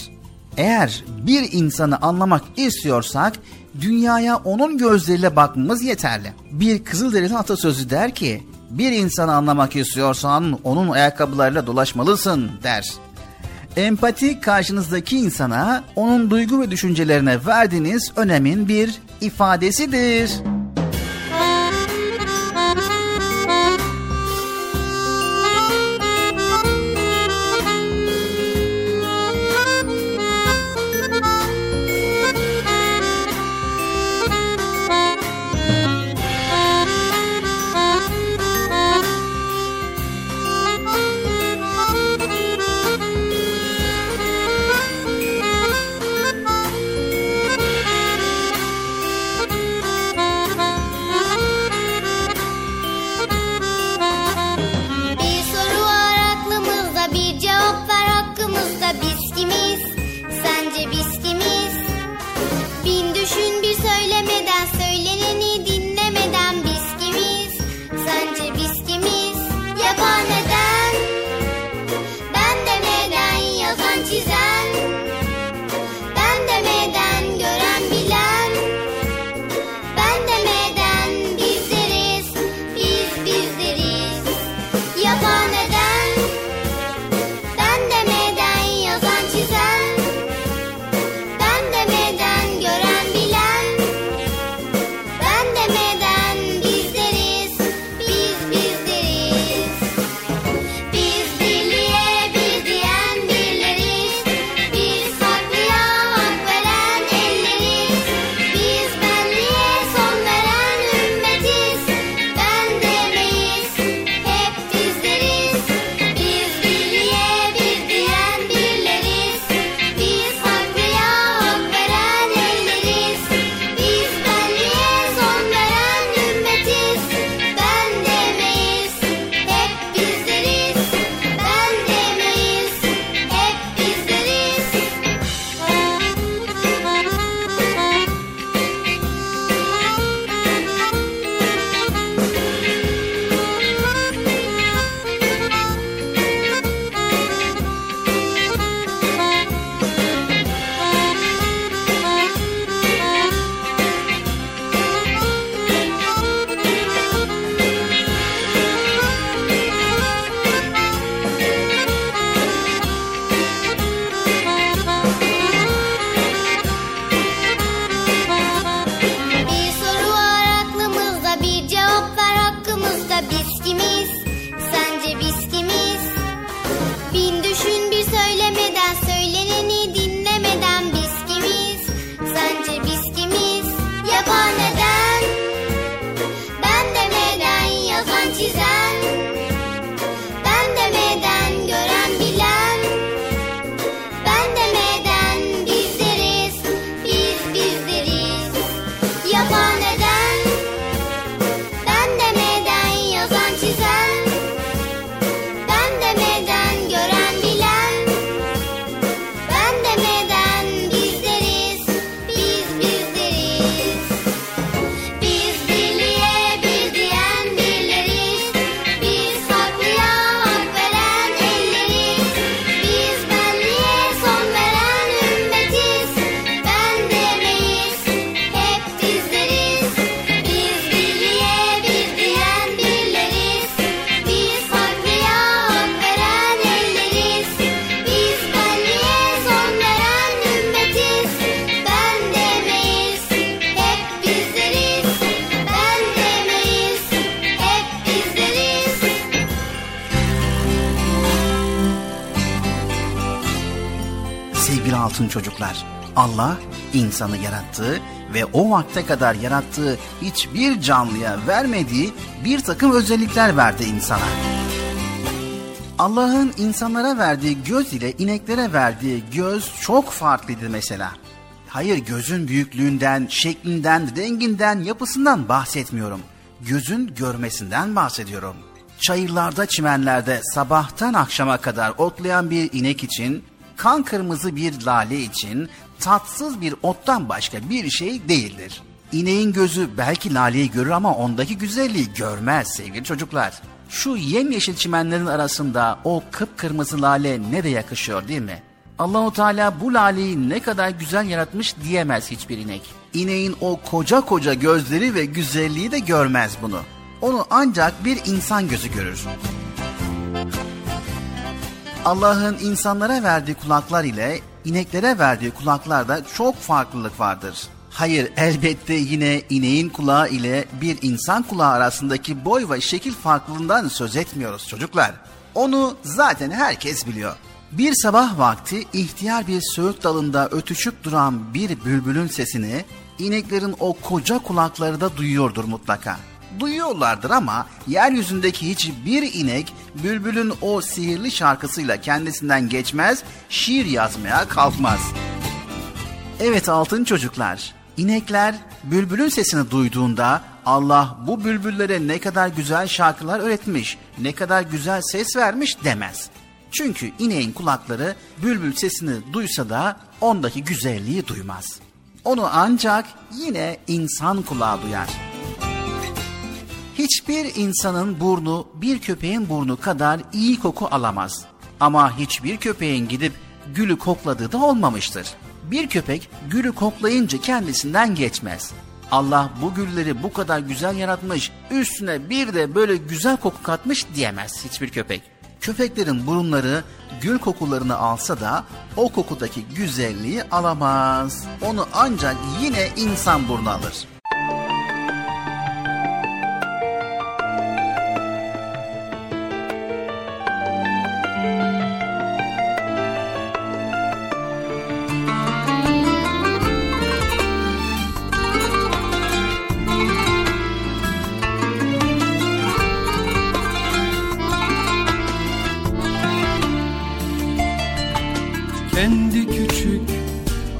Eğer bir insanı anlamak istiyorsak dünyaya onun gözleriyle bakmamız yeterli. Bir Kızılderili atasözü der ki bir insanı anlamak istiyorsan onun ayakkabılarıyla dolaşmalısın der. Empati karşınızdaki insana onun duygu ve düşüncelerine verdiğiniz önemin bir ifadesidir. Çocuklar. Allah insanı yarattı ve o vakte kadar yarattığı hiçbir canlıya vermediği bir takım özellikler verdi insana. Allah'ın insanlara verdiği göz ile ineklere verdiği göz çok farklıydı mesela. Hayır gözün büyüklüğünden, şeklinden, renginden, yapısından bahsetmiyorum. Gözün görmesinden bahsediyorum. Çayırlarda, çimenlerde sabahtan akşama kadar otlayan bir inek için, kan kırmızı bir lale için tatsız bir ottan başka bir şey değildir. İneğin gözü belki laleyi görür ama ondaki güzelliği görmez sevgili çocuklar. Şu yemyeşil çimenlerin arasında o kıpkırmızı lale ne de yakışıyor değil mi? Allahu Teala bu laleyi ne kadar güzel yaratmış diyemez hiçbir inek. İneğin o koca koca gözleri ve güzelliği de görmez bunu. Onu ancak bir insan gözü görür. Allah'ın insanlara verdiği kulaklar ile ineklere verdiği kulaklarda çok farklılık vardır. Hayır elbette yine ineğin kulağı ile bir insan kulağı arasındaki boy ve şekil farklılığından söz etmiyoruz çocuklar. Onu zaten herkes biliyor. Bir sabah vakti ihtiyar bir söğüt dalında ötüşüp duran bir bülbülün sesini ineklerin o koca kulakları da duyuyordur mutlaka. Duyuyorlardır ama yeryüzündeki hiçbir inek bülbülün o sihirli şarkısıyla kendisinden geçmez, şiir yazmaya kalkmaz. Evet altın çocuklar, inekler bülbülün sesini duyduğunda Allah bu bülbüllere ne kadar güzel şarkılar öğretmiş, ne kadar güzel ses vermiş demez. Çünkü ineğin kulakları bülbül sesini duysa da ondaki güzelliği duymaz. Onu ancak yine insan kulağı duyar. Hiçbir insanın burnu bir köpeğin burnu kadar iyi koku alamaz. Ama hiçbir köpeğin gidip gülü kokladığı da olmamıştır. Bir köpek gülü koklayınca kendisinden geçmez. Allah bu gülleri bu kadar güzel yaratmış, üstüne bir de böyle güzel koku katmış diyemez hiçbir köpek. Köpeklerin burunları gül kokularını alsa da o kokudaki güzelliği alamaz. Onu ancak yine insan burnu alır.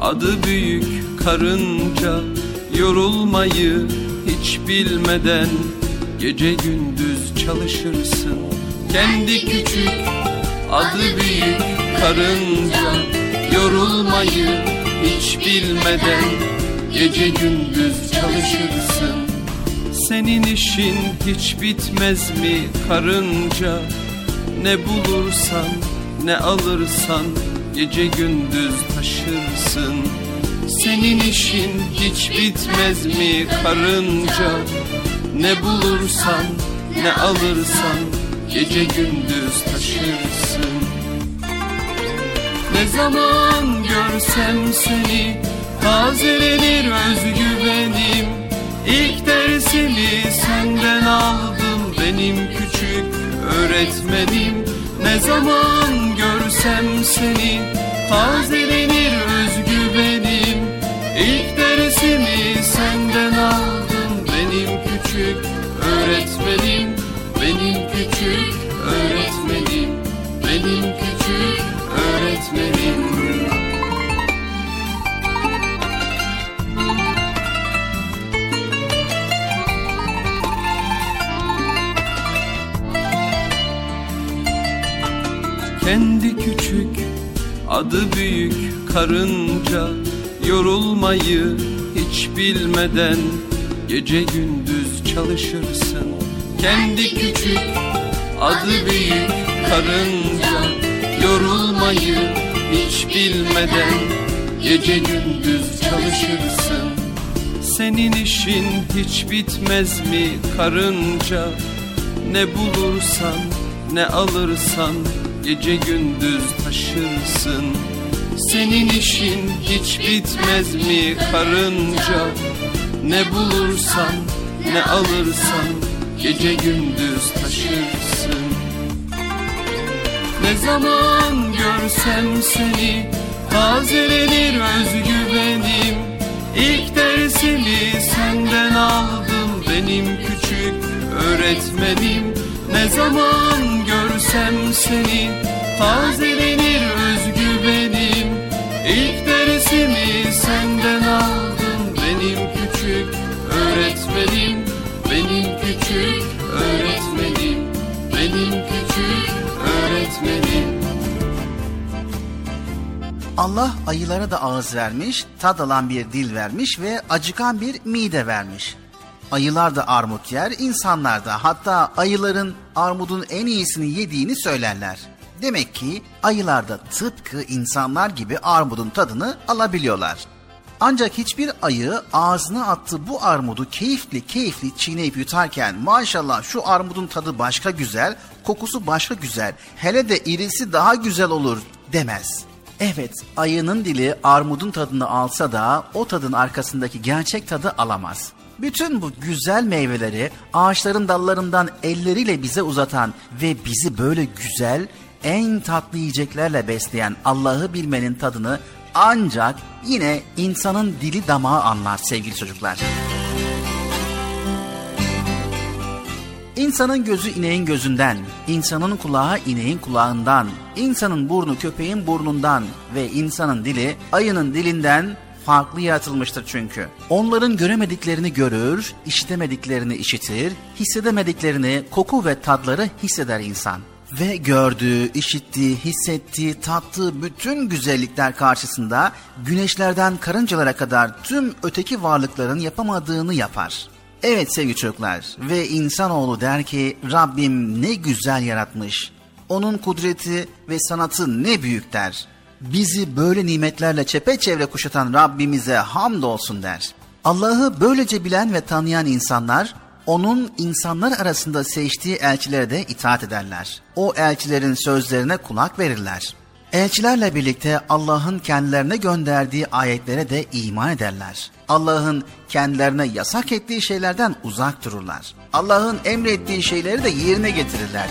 Adı büyük karınca Yorulmayı hiç bilmeden Gece gündüz çalışırsın. Kendi küçük adı büyük karınca Yorulmayı hiç bilmeden Gece gündüz çalışırsın. Senin işin hiç bitmez mi karınca? Ne bulursan ne alırsan Gece gündüz taşırsın. Senin işin hiç bitmez mi karınca? Ne bulursan ne alırsan Gece gündüz taşırsın. Ne zaman görsem seni Tazelenir özgüvenim. İlk dersimi senden aldım Benim küçük öğretmenim ne zaman görsem seni tazelenir özgüvenim. İlk dersimi senden aldım benim küçük öğretmenim. Benim küçük öğretmenim Benim küçük öğretmenim Kendi küçük adı büyük karınca. Yorulmayı hiç bilmeden Gece gündüz çalışırsın. Kendi küçük adı büyük karınca. Yorulmayı hiç bilmeden Gece gündüz çalışırsın. Senin işin hiç bitmez mi karınca? Ne bulursan ne alırsan Gece gündüz taşırsın. Senin işin hiç bitmez mi karınca? Ne bulursan ne alırsan Gece gündüz taşırsın. Ne zaman görsem seni Tazelenir özgüvenim. İlk dersimi senden aldım Benim küçük öğretmenim. Ne zaman görsem seni Tazelenir özgüvenim. İlk dersimi senden aldım. Benim küçük öğretmenim Benim küçük öğretmenim Benim küçük öğretmenim. Allah ayılara da ağız vermiş, tad alan bir dil vermiş ve acıkan bir mide vermiş. Ayılar da armut yer, insanlar da hatta ayıların armudun en iyisini yediğini söylerler. Demek ki ayılar da tıpkı insanlar gibi armudun tadını alabiliyorlar. Ancak hiçbir ayı ağzına attığı bu armudu keyifli keyifli çiğneyip yutarken maşallah şu armudun tadı başka güzel, kokusu başka güzel, hele de irisi daha güzel olur demez. Evet, ayının dili armudun tadını alsa da o tadın arkasındaki gerçek tadı alamaz. Bütün bu güzel meyveleri ağaçların dallarından elleriyle bize uzatan ve bizi böyle güzel, en tatlı yiyeceklerle besleyen Allah'ı bilmenin tadını ancak yine insanın dili damağı anlar sevgili çocuklar. İnsanın gözü ineğin gözünden, insanın kulağı ineğin kulağından, insanın burnu köpeğin burnundan ve insanın dili ayının dilinden farklı yaratılmıştır çünkü. Onların göremediklerini görür, işitemediklerini işitir, hissedemediklerini koku ve tadları hisseder insan. Ve gördüğü, işittiği, hissettiği, tattığı bütün güzellikler karşısında güneşlerden karıncalara kadar tüm öteki varlıkların yapamadığını yapar. Evet sevgili çocuklar ve insanoğlu der ki Rabbim ne güzel yaratmış. Onun kudreti ve sanatı ne büyük der. Bizi böyle nimetlerle çepeçevre kuşatan Rabbimize hamdolsun der. Allah'ı böylece bilen ve tanıyan insanlar onun insanlar arasında seçtiği elçilere de itaat ederler. O elçilerin sözlerine kulak verirler. Elçilerle birlikte Allah'ın kendilerine gönderdiği ayetlere de iman ederler. Allah'ın kendilerine yasak ettiği şeylerden uzak dururlar. Allah'ın emrettiği şeyleri de yerine getirirler.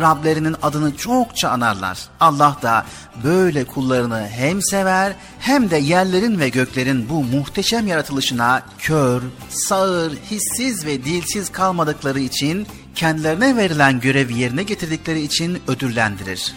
Rablerinin adını çokça anarlar. Allah da böyle kullarını hem sever hem de yerlerin ve göklerin bu muhteşem yaratılışına kör, sağır, hissiz ve dilsiz kalmadıkları için kendilerine verilen görevi yerine getirdikleri için ödüllendirir.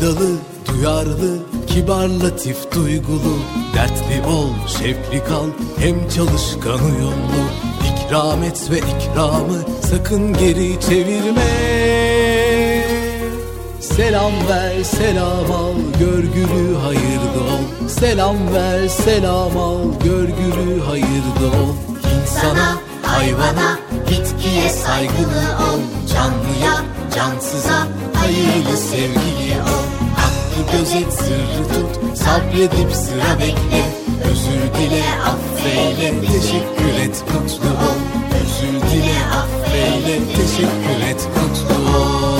Faydalı, duyarlı, kibar, latif, duygulu. Dertli ol, şefli kal, hem çalışkan uyumlu İkram et ve ikramı sakın geri çevirme. Selam ver, selam al, görgülü hayırda ol. Selam ver, selam al, görgülü hayırda ol. İnsana, hayvana, bitkiye saygılı ol. Canlıya, cansıza, hayırlı sevgili ol. Hakkı gözet, sırrı tut, sabredip sıra bekle. Özür dile, affeyle, teşekkür et, mutlu ol. Özür dile, affeyle, teşekkür et, mutlu ol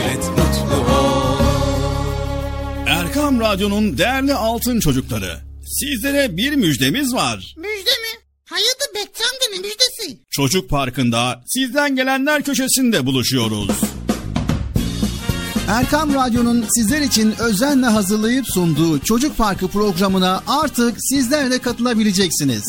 Erkam Radyo'nun değerli altın çocukları. Sizlere bir müjdemiz var. Müjde mi? Hayırdır Bekçi amca ne müjdesi? Çocuk Parkı'nda sizden gelenler köşesinde buluşuyoruz. Erkam Radyo'nun sizler için özenle hazırlayıp sunduğu Çocuk Parkı programına artık sizler de katılabileceksiniz.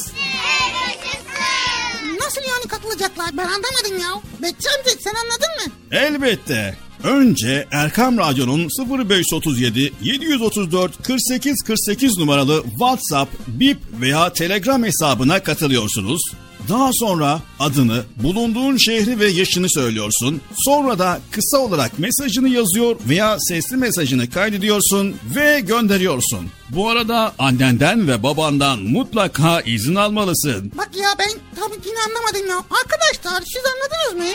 Nasıl yani katılacaklar ben anlamadım ya. Bekçi amca sen anladın mı? Elbette. Önce Erkam Radyo'nun 0537 734 48 48 numaralı WhatsApp, Bip veya Telegram hesabına katılıyorsunuz. Daha sonra adını, bulunduğun şehri ve yaşını söylüyorsun. Sonra da kısa olarak mesajını yazıyor veya sesli mesajını kaydediyorsun ve gönderiyorsun. Bu arada annenden ve babandan mutlaka izin almalısın. Bak ya ben tabii yine anlamadım ya. Arkadaşlar siz anladınız mı?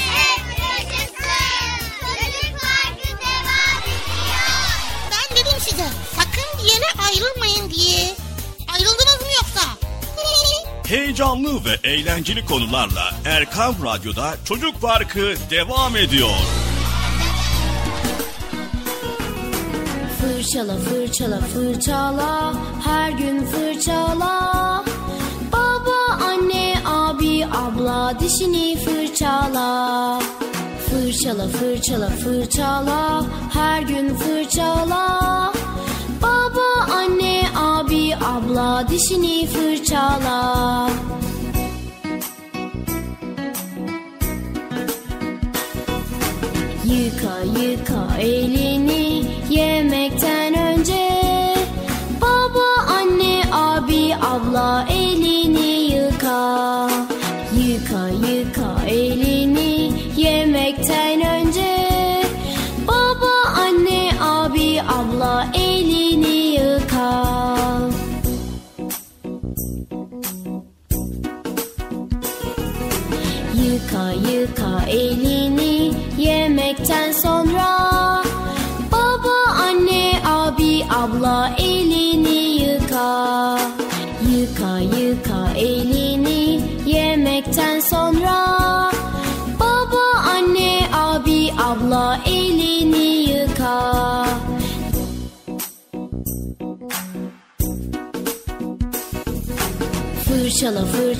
Heyecanlı ve eğlenceli konularla Erkam Radyo'da Çocuk Parkı devam ediyor. Fırçala fırçala fırçala her gün fırçala. Baba anne abi abla dişini fırçala. Fırçala fırçala fırçala her gün fırçala. Baba anne abla dişini fırçala. Yıka yıka elini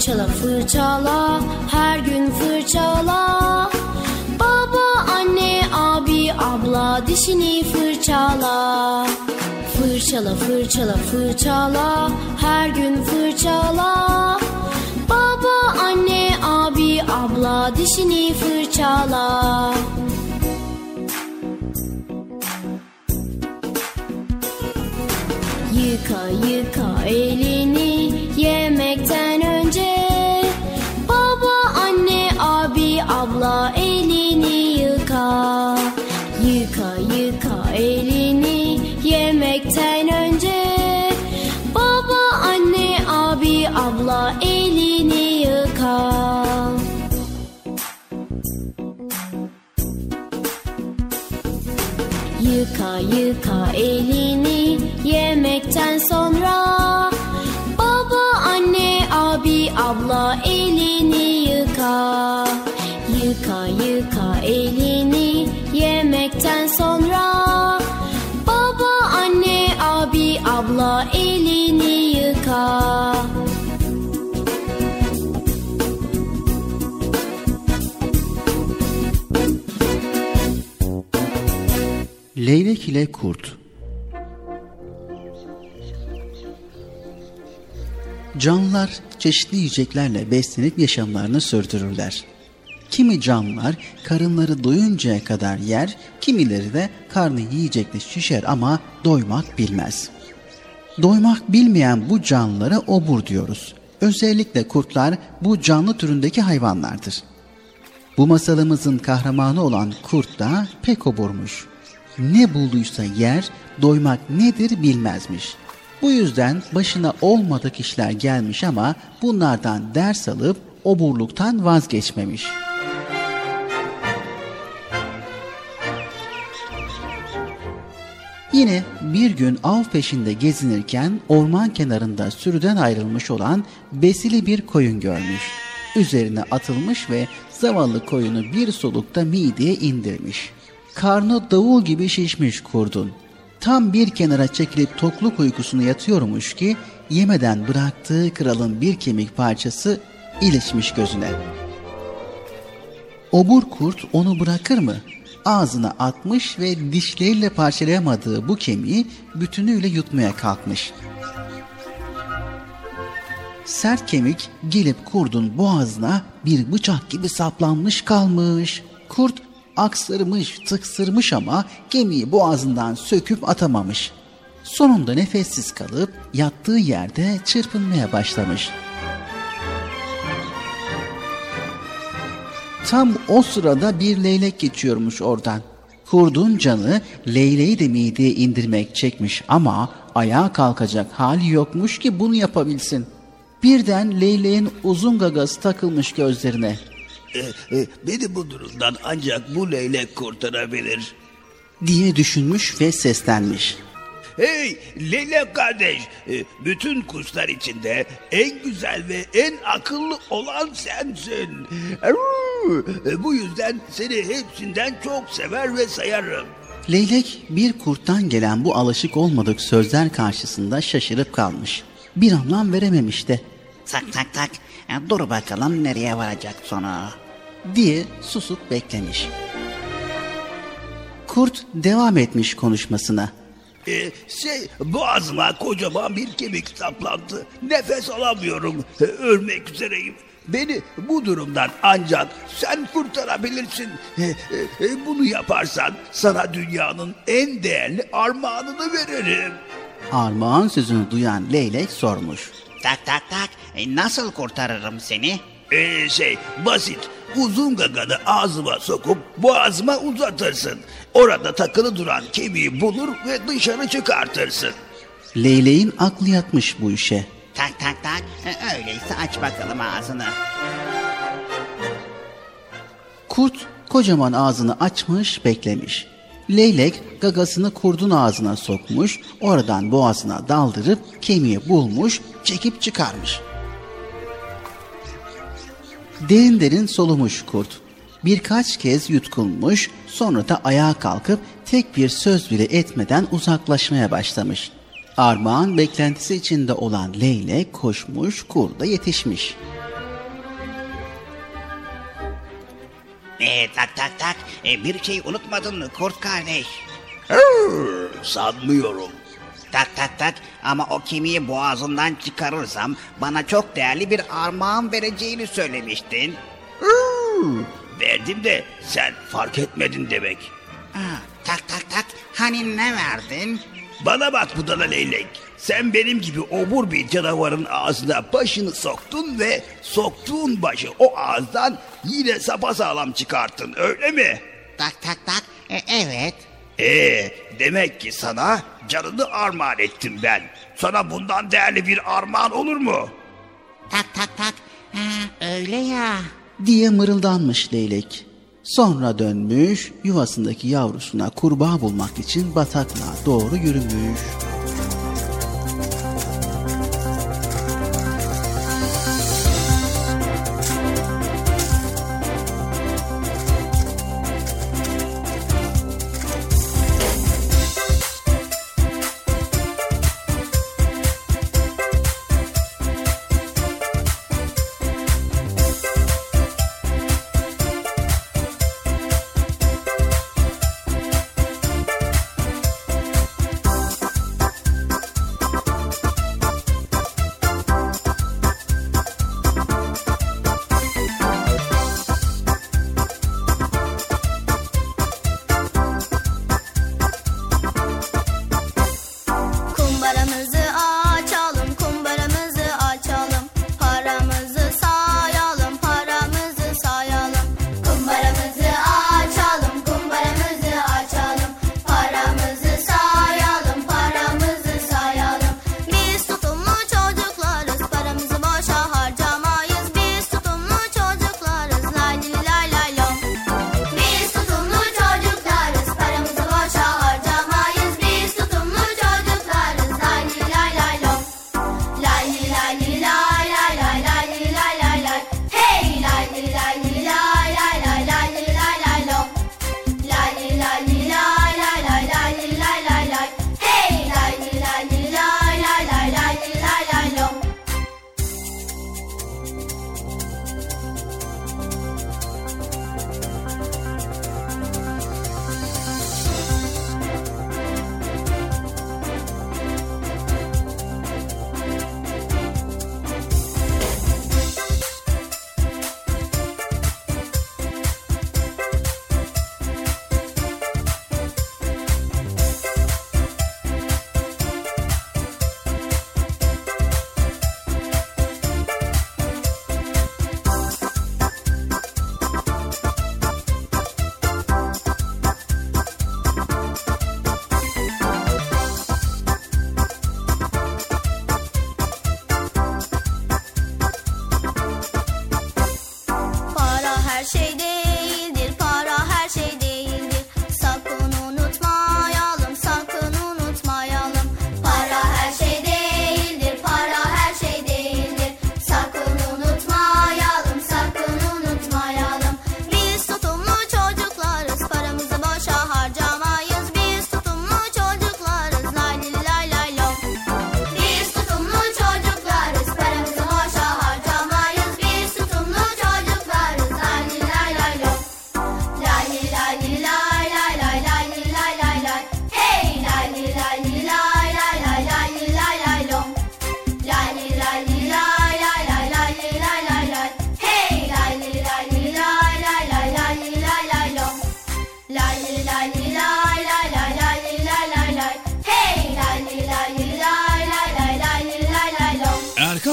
Fırçala fırçala her gün fırçala. Baba anne abi abla dişini fırçala. Fırçala fırçala fırçala her gün fırçala. Baba anne abi abla dişini fırçala. Yıka yıka elini Leylek ile Kurt Canlılar çeşitli yiyeceklerle beslenip yaşamlarını sürdürürler. Kimi canlılar karınları doyuncaya kadar yer, kimileri de karnı yiyecekle şişer ama doymak bilmez. Doymak bilmeyen bu canlılara obur diyoruz. Özellikle kurtlar bu canlı türündeki hayvanlardır. Bu masalımızın kahramanı olan kurt da pek oburmuş. Ne bulduysa yer, doymak nedir bilmezmiş. Bu yüzden başına olmadık işler gelmiş ama bunlardan ders alıp oburluktan vazgeçmemiş. Yine bir gün av peşinde gezinirken orman kenarında sürüden ayrılmış olan besili bir koyun görmüş. Üzerine atılmış ve zavallı koyunu bir solukta mideye indirmiş. Karnı davul gibi şişmiş kurdun. Tam bir kenara çekilip tokluk uykusunu yatıyormuş ki yemeden bıraktığı kralın bir kemik parçası ilişmiş gözüne. Obur kurt onu bırakır mı? Ağzına atmış ve dişleriyle parçalayamadığı bu kemiği bütünüyle yutmaya kalkmış. Sert kemik gelip kurdun boğazına bir bıçak gibi saplanmış kalmış. Kurt aksırmış, tıksırmış ama gemiyi boğazından söküp atamamış. Sonunda nefessiz kalıp yattığı yerde çırpınmaya başlamış. Tam o sırada bir leylek geçiyormuş oradan. Kurdun canı leyleği de mideye indirmek çekmiş ama ayağa kalkacak hali yokmuş ki bunu yapabilsin. Birden leyleğin uzun gagası takılmış gözlerine. E, e, beni bu durumdan ancak bu leylek kurtarabilir. diye düşünmüş ve seslenmiş. Hey leylek kardeş, e, bütün kuşlar içinde en güzel ve en akıllı olan sensin. E, Bu yüzden seni hepsinden çok sever ve sayarım. Leylek bir kurttan gelen bu alışık olmadık sözler karşısında şaşırıp kalmış. Bir anlam verememiş de. Tak tak tak. Dur bakalım nereye varacak sonu. Diye susup beklemiş. Kurt devam etmiş konuşmasına. E, şey boğazıma kocaman bir kemik saplandı. Nefes alamıyorum. E, ölmek üzereyim. Beni bu durumdan ancak sen kurtarabilirsin. E, e, e, bunu yaparsan sana dünyanın en değerli armağanını veririm. Armağan sözünü duyan leylek sormuş. Tak tak tak. E, nasıl kurtarırım seni? Ee, şey basit. Uzun gaganı ağzıma sokup boğazıma uzatırsın. Orada takılı duran kemiği bulur ve dışarı çıkartırsın. Leyleğin aklı yatmış bu işe. Tak tak tak. E, öyleyse aç bakalım ağzını. Kurt kocaman ağzını açmış beklemiş. Leylek gagasını kurdun ağzına sokmuş, oradan boğazına daldırıp kemiği bulmuş, çekip çıkarmış. Derin derin solumuş kurt. Birkaç kez yutkunmuş, sonra da ayağa kalkıp tek bir söz bile etmeden uzaklaşmaya başlamış. Armağan beklentisi içinde olan leylek koşmuş, kurda yetişmiş. E, tak tak tak. E, bir şey unutmadın mı kurt kardeş? Hırr, sanmıyorum. Tak tak tak ama o kemiği boğazından çıkarırsam bana çok değerli bir armağan vereceğini söylemiştin. Verdim de sen fark etmedin demek. Tak tak tak hani ne verdin? Bana bak budala leylek. Sen benim gibi obur bir canavarın ağzına başını soktun ve soktuğun başı o ağızdan yine sapasağlam çıkarttın öyle mi? Tak tak tak e, evet. Ee, demek ki sana canını armağan ettim ben. Sana bundan değerli bir armağan olur mu? Tak tak tak ha, öyle ya. diye mırıldanmış leylek. Sonra dönmüş yuvasındaki yavrusuna kurbağa bulmak için bataklığa doğru yürümüş.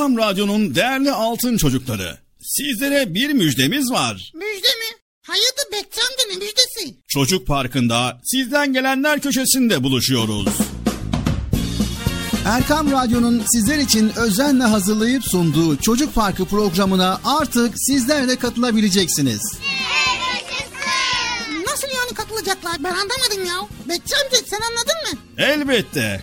Erkam Radyo'nun değerli altın çocukları. Sizlere bir müjdemiz var. Müjde mi? Hayırdır Bekçi amca ne müjdesi? Çocuk Parkı'nda sizden gelenler köşesinde buluşuyoruz. Erkam Radyo'nun sizler için özenle hazırlayıp sunduğu Çocuk Parkı programına artık sizler de katılabileceksiniz. Nasıl yani katılacaklar ben anlamadım ya. Bekçi amca sen anladın mı? Elbette.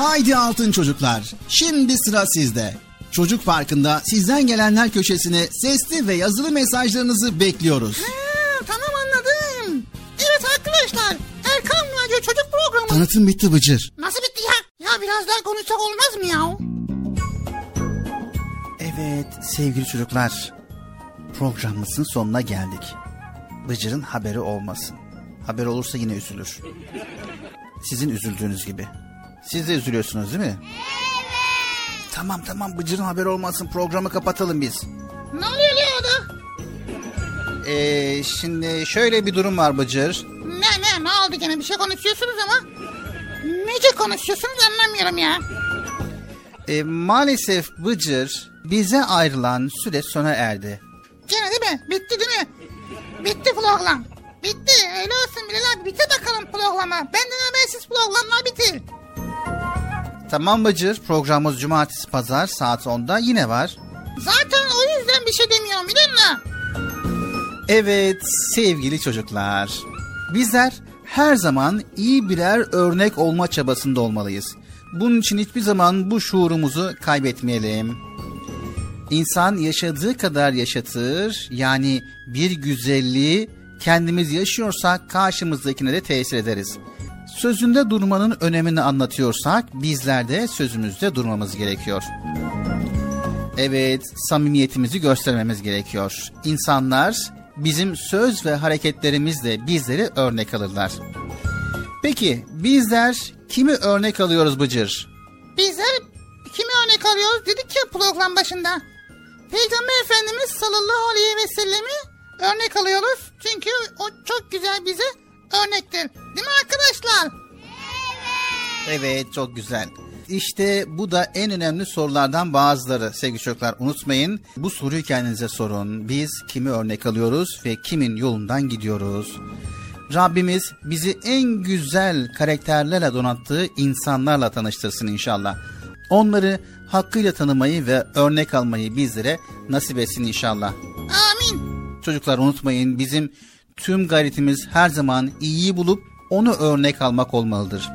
Haydi altın çocuklar. Şimdi sıra sizde. Çocuk Parkı'nda sizden gelenler köşesine sesli ve yazılı mesajlarınızı bekliyoruz. Ha, tamam anladım. Evet arkadaşlar Erkan Radyo Çocuk Programı. Tanıtım bitti Bıcır. Nasıl bitti ya? Ya biraz daha konuşsak olmaz mı ya? Evet sevgili çocuklar. Programımızın sonuna geldik. Bıcır'ın haberi olmasın. Haber olursa yine üzülür. Sizin üzüldüğünüz gibi. Siz de üzülüyorsunuz değil mi? Evet. Tamam tamam Bıcır'ın haberi olmasın programı kapatalım biz. Ne oluyor ya da? Ee, şimdi şöyle bir durum var Bıcır. Ne ne ne oldu gene bir şey konuşuyorsunuz ama nece konuşuyorsunuz anlamıyorum ya. E, maalesef Bıcır bize ayrılan süre sona erdi. Gene değil mi? Bitti değil mi? Bitti program. Bitti. Öyle olsun Bilal abi. Bitti bakalım programa. Benden habersiz programlar bitir. Tamam Bıcır programımız cumartesi pazar saat 10'da yine var. Zaten o yüzden bir şey demiyorum biliyor musun? Evet sevgili çocuklar. Bizler her zaman iyi birer örnek olma çabasında olmalıyız. Bunun için hiçbir zaman bu şuurumuzu kaybetmeyelim. İnsan yaşadığı kadar yaşatır. Yani bir güzelliği kendimiz yaşıyorsak karşımızdakine de tesir ederiz. Sözünde durmanın önemini anlatıyorsak bizler de sözümüzde durmamız gerekiyor. Evet, samimiyetimizi göstermemiz gerekiyor. İnsanlar bizim söz ve hareketlerimizle bizleri örnek alırlar. Peki bizler kimi örnek alıyoruz Bıcır? Bizler kimi örnek alıyoruz dedik ya program başında. Peygamber Efendimiz sallallahu aleyhi ve sellemi örnek alıyoruz. Çünkü o çok güzel bize örnektir. Değil mi arkadaşlar? Evet çok güzel. İşte bu da en önemli sorulardan bazıları sevgili çocuklar. Unutmayın bu soruyu kendinize sorun. Biz kimi örnek alıyoruz ve kimin yolundan gidiyoruz? Rabbimiz bizi en güzel karakterlerle donattığı insanlarla tanıştırsın inşallah. Onları hakkıyla tanımayı ve örnek almayı bizlere nasip etsin inşallah. Amin. Çocuklar unutmayın bizim tüm gayretimiz her zaman iyiyi bulup onu örnek almak olmalıdır.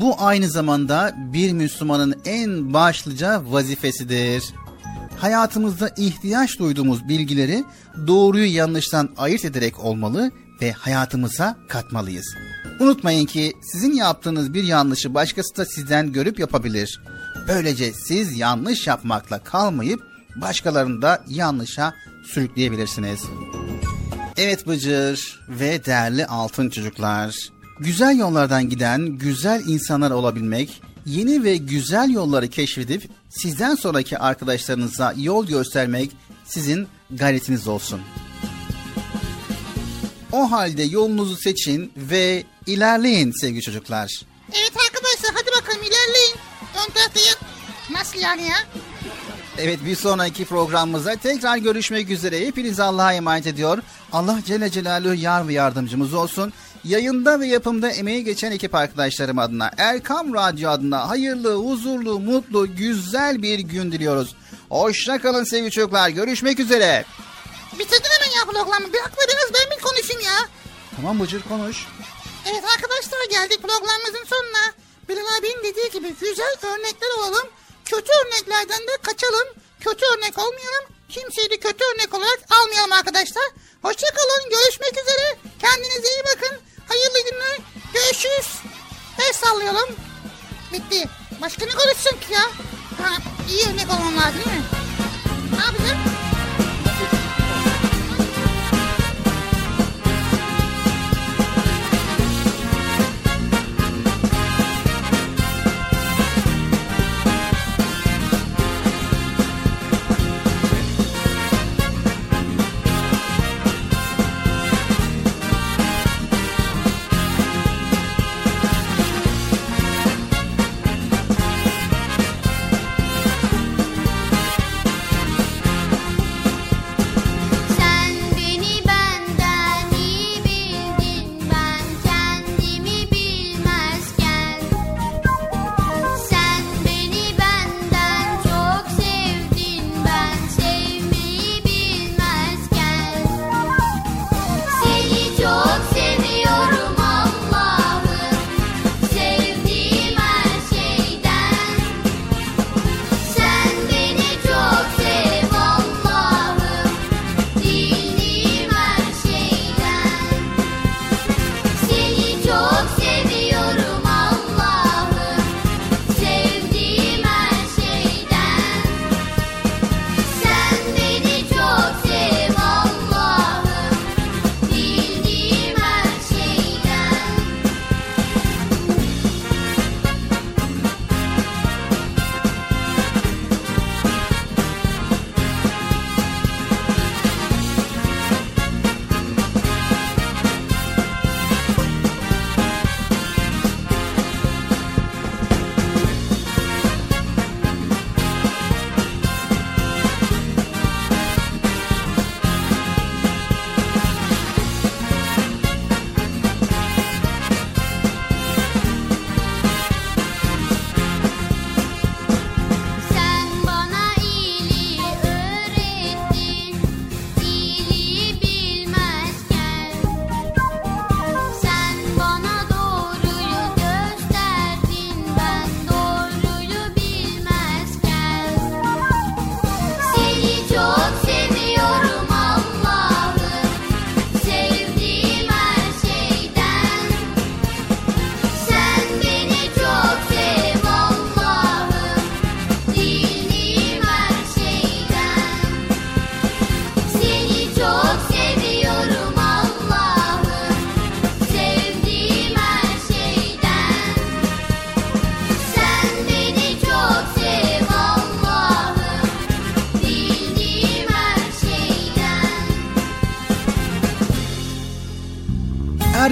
Bu aynı zamanda bir Müslümanın en başlıca vazifesidir. Hayatımızda ihtiyaç duyduğumuz bilgileri doğruyu yanlıştan ayırt ederek olmalı ve hayatımıza katmalıyız. Unutmayın ki sizin yaptığınız bir yanlışı başkası da sizden görüp yapabilir. Böylece siz yanlış yapmakla kalmayıp başkalarını da yanlışa sürükleyebilirsiniz. Evet Bıcır ve değerli altın çocuklar. Güzel yollardan giden güzel insanlar olabilmek, yeni ve güzel yolları keşfedip sizden sonraki arkadaşlarınıza yol göstermek sizin gayretiniz olsun. O halde yolunuzu seçin ve ilerleyin sevgili çocuklar. Evet arkadaşlar hadi bakalım ilerleyin. Ön tarafta ya- Nasıl yani ya? Evet bir sonraki programımızda tekrar görüşmek üzere. Hepinizi Allah'a emanet ediyor. Allah Celle Celaluhu yar ve yardımcımız olsun. Yayında ve yapımda emeği geçen ekip arkadaşlarım adına, Erkam Radyo adına hayırlı, huzurlu, mutlu, güzel bir gün diliyoruz. Hoşça kalın sevgili çocuklar. Görüşmek üzere. Bitirdin hemen ya programı. Bir biraz ben bir konuşayım ya. Tamam Bıcır konuş. Evet arkadaşlar geldik programımızın sonuna. Bilal abinin dediği gibi güzel örnekler olalım. Kötü örneklerden de kaçalım. Kötü örnek olmayalım. Kimseyi de kötü örnek olarak almayalım arkadaşlar. Hoşçakalın. Görüşmek üzere. Kendinize iyi bakın. Hayırlı günler. Görüşürüz. El sallayalım. Bitti. Başka ne konuşsun ki ya? Ha, iyi örnek olmam lazım değil mi? Ne yapacağım?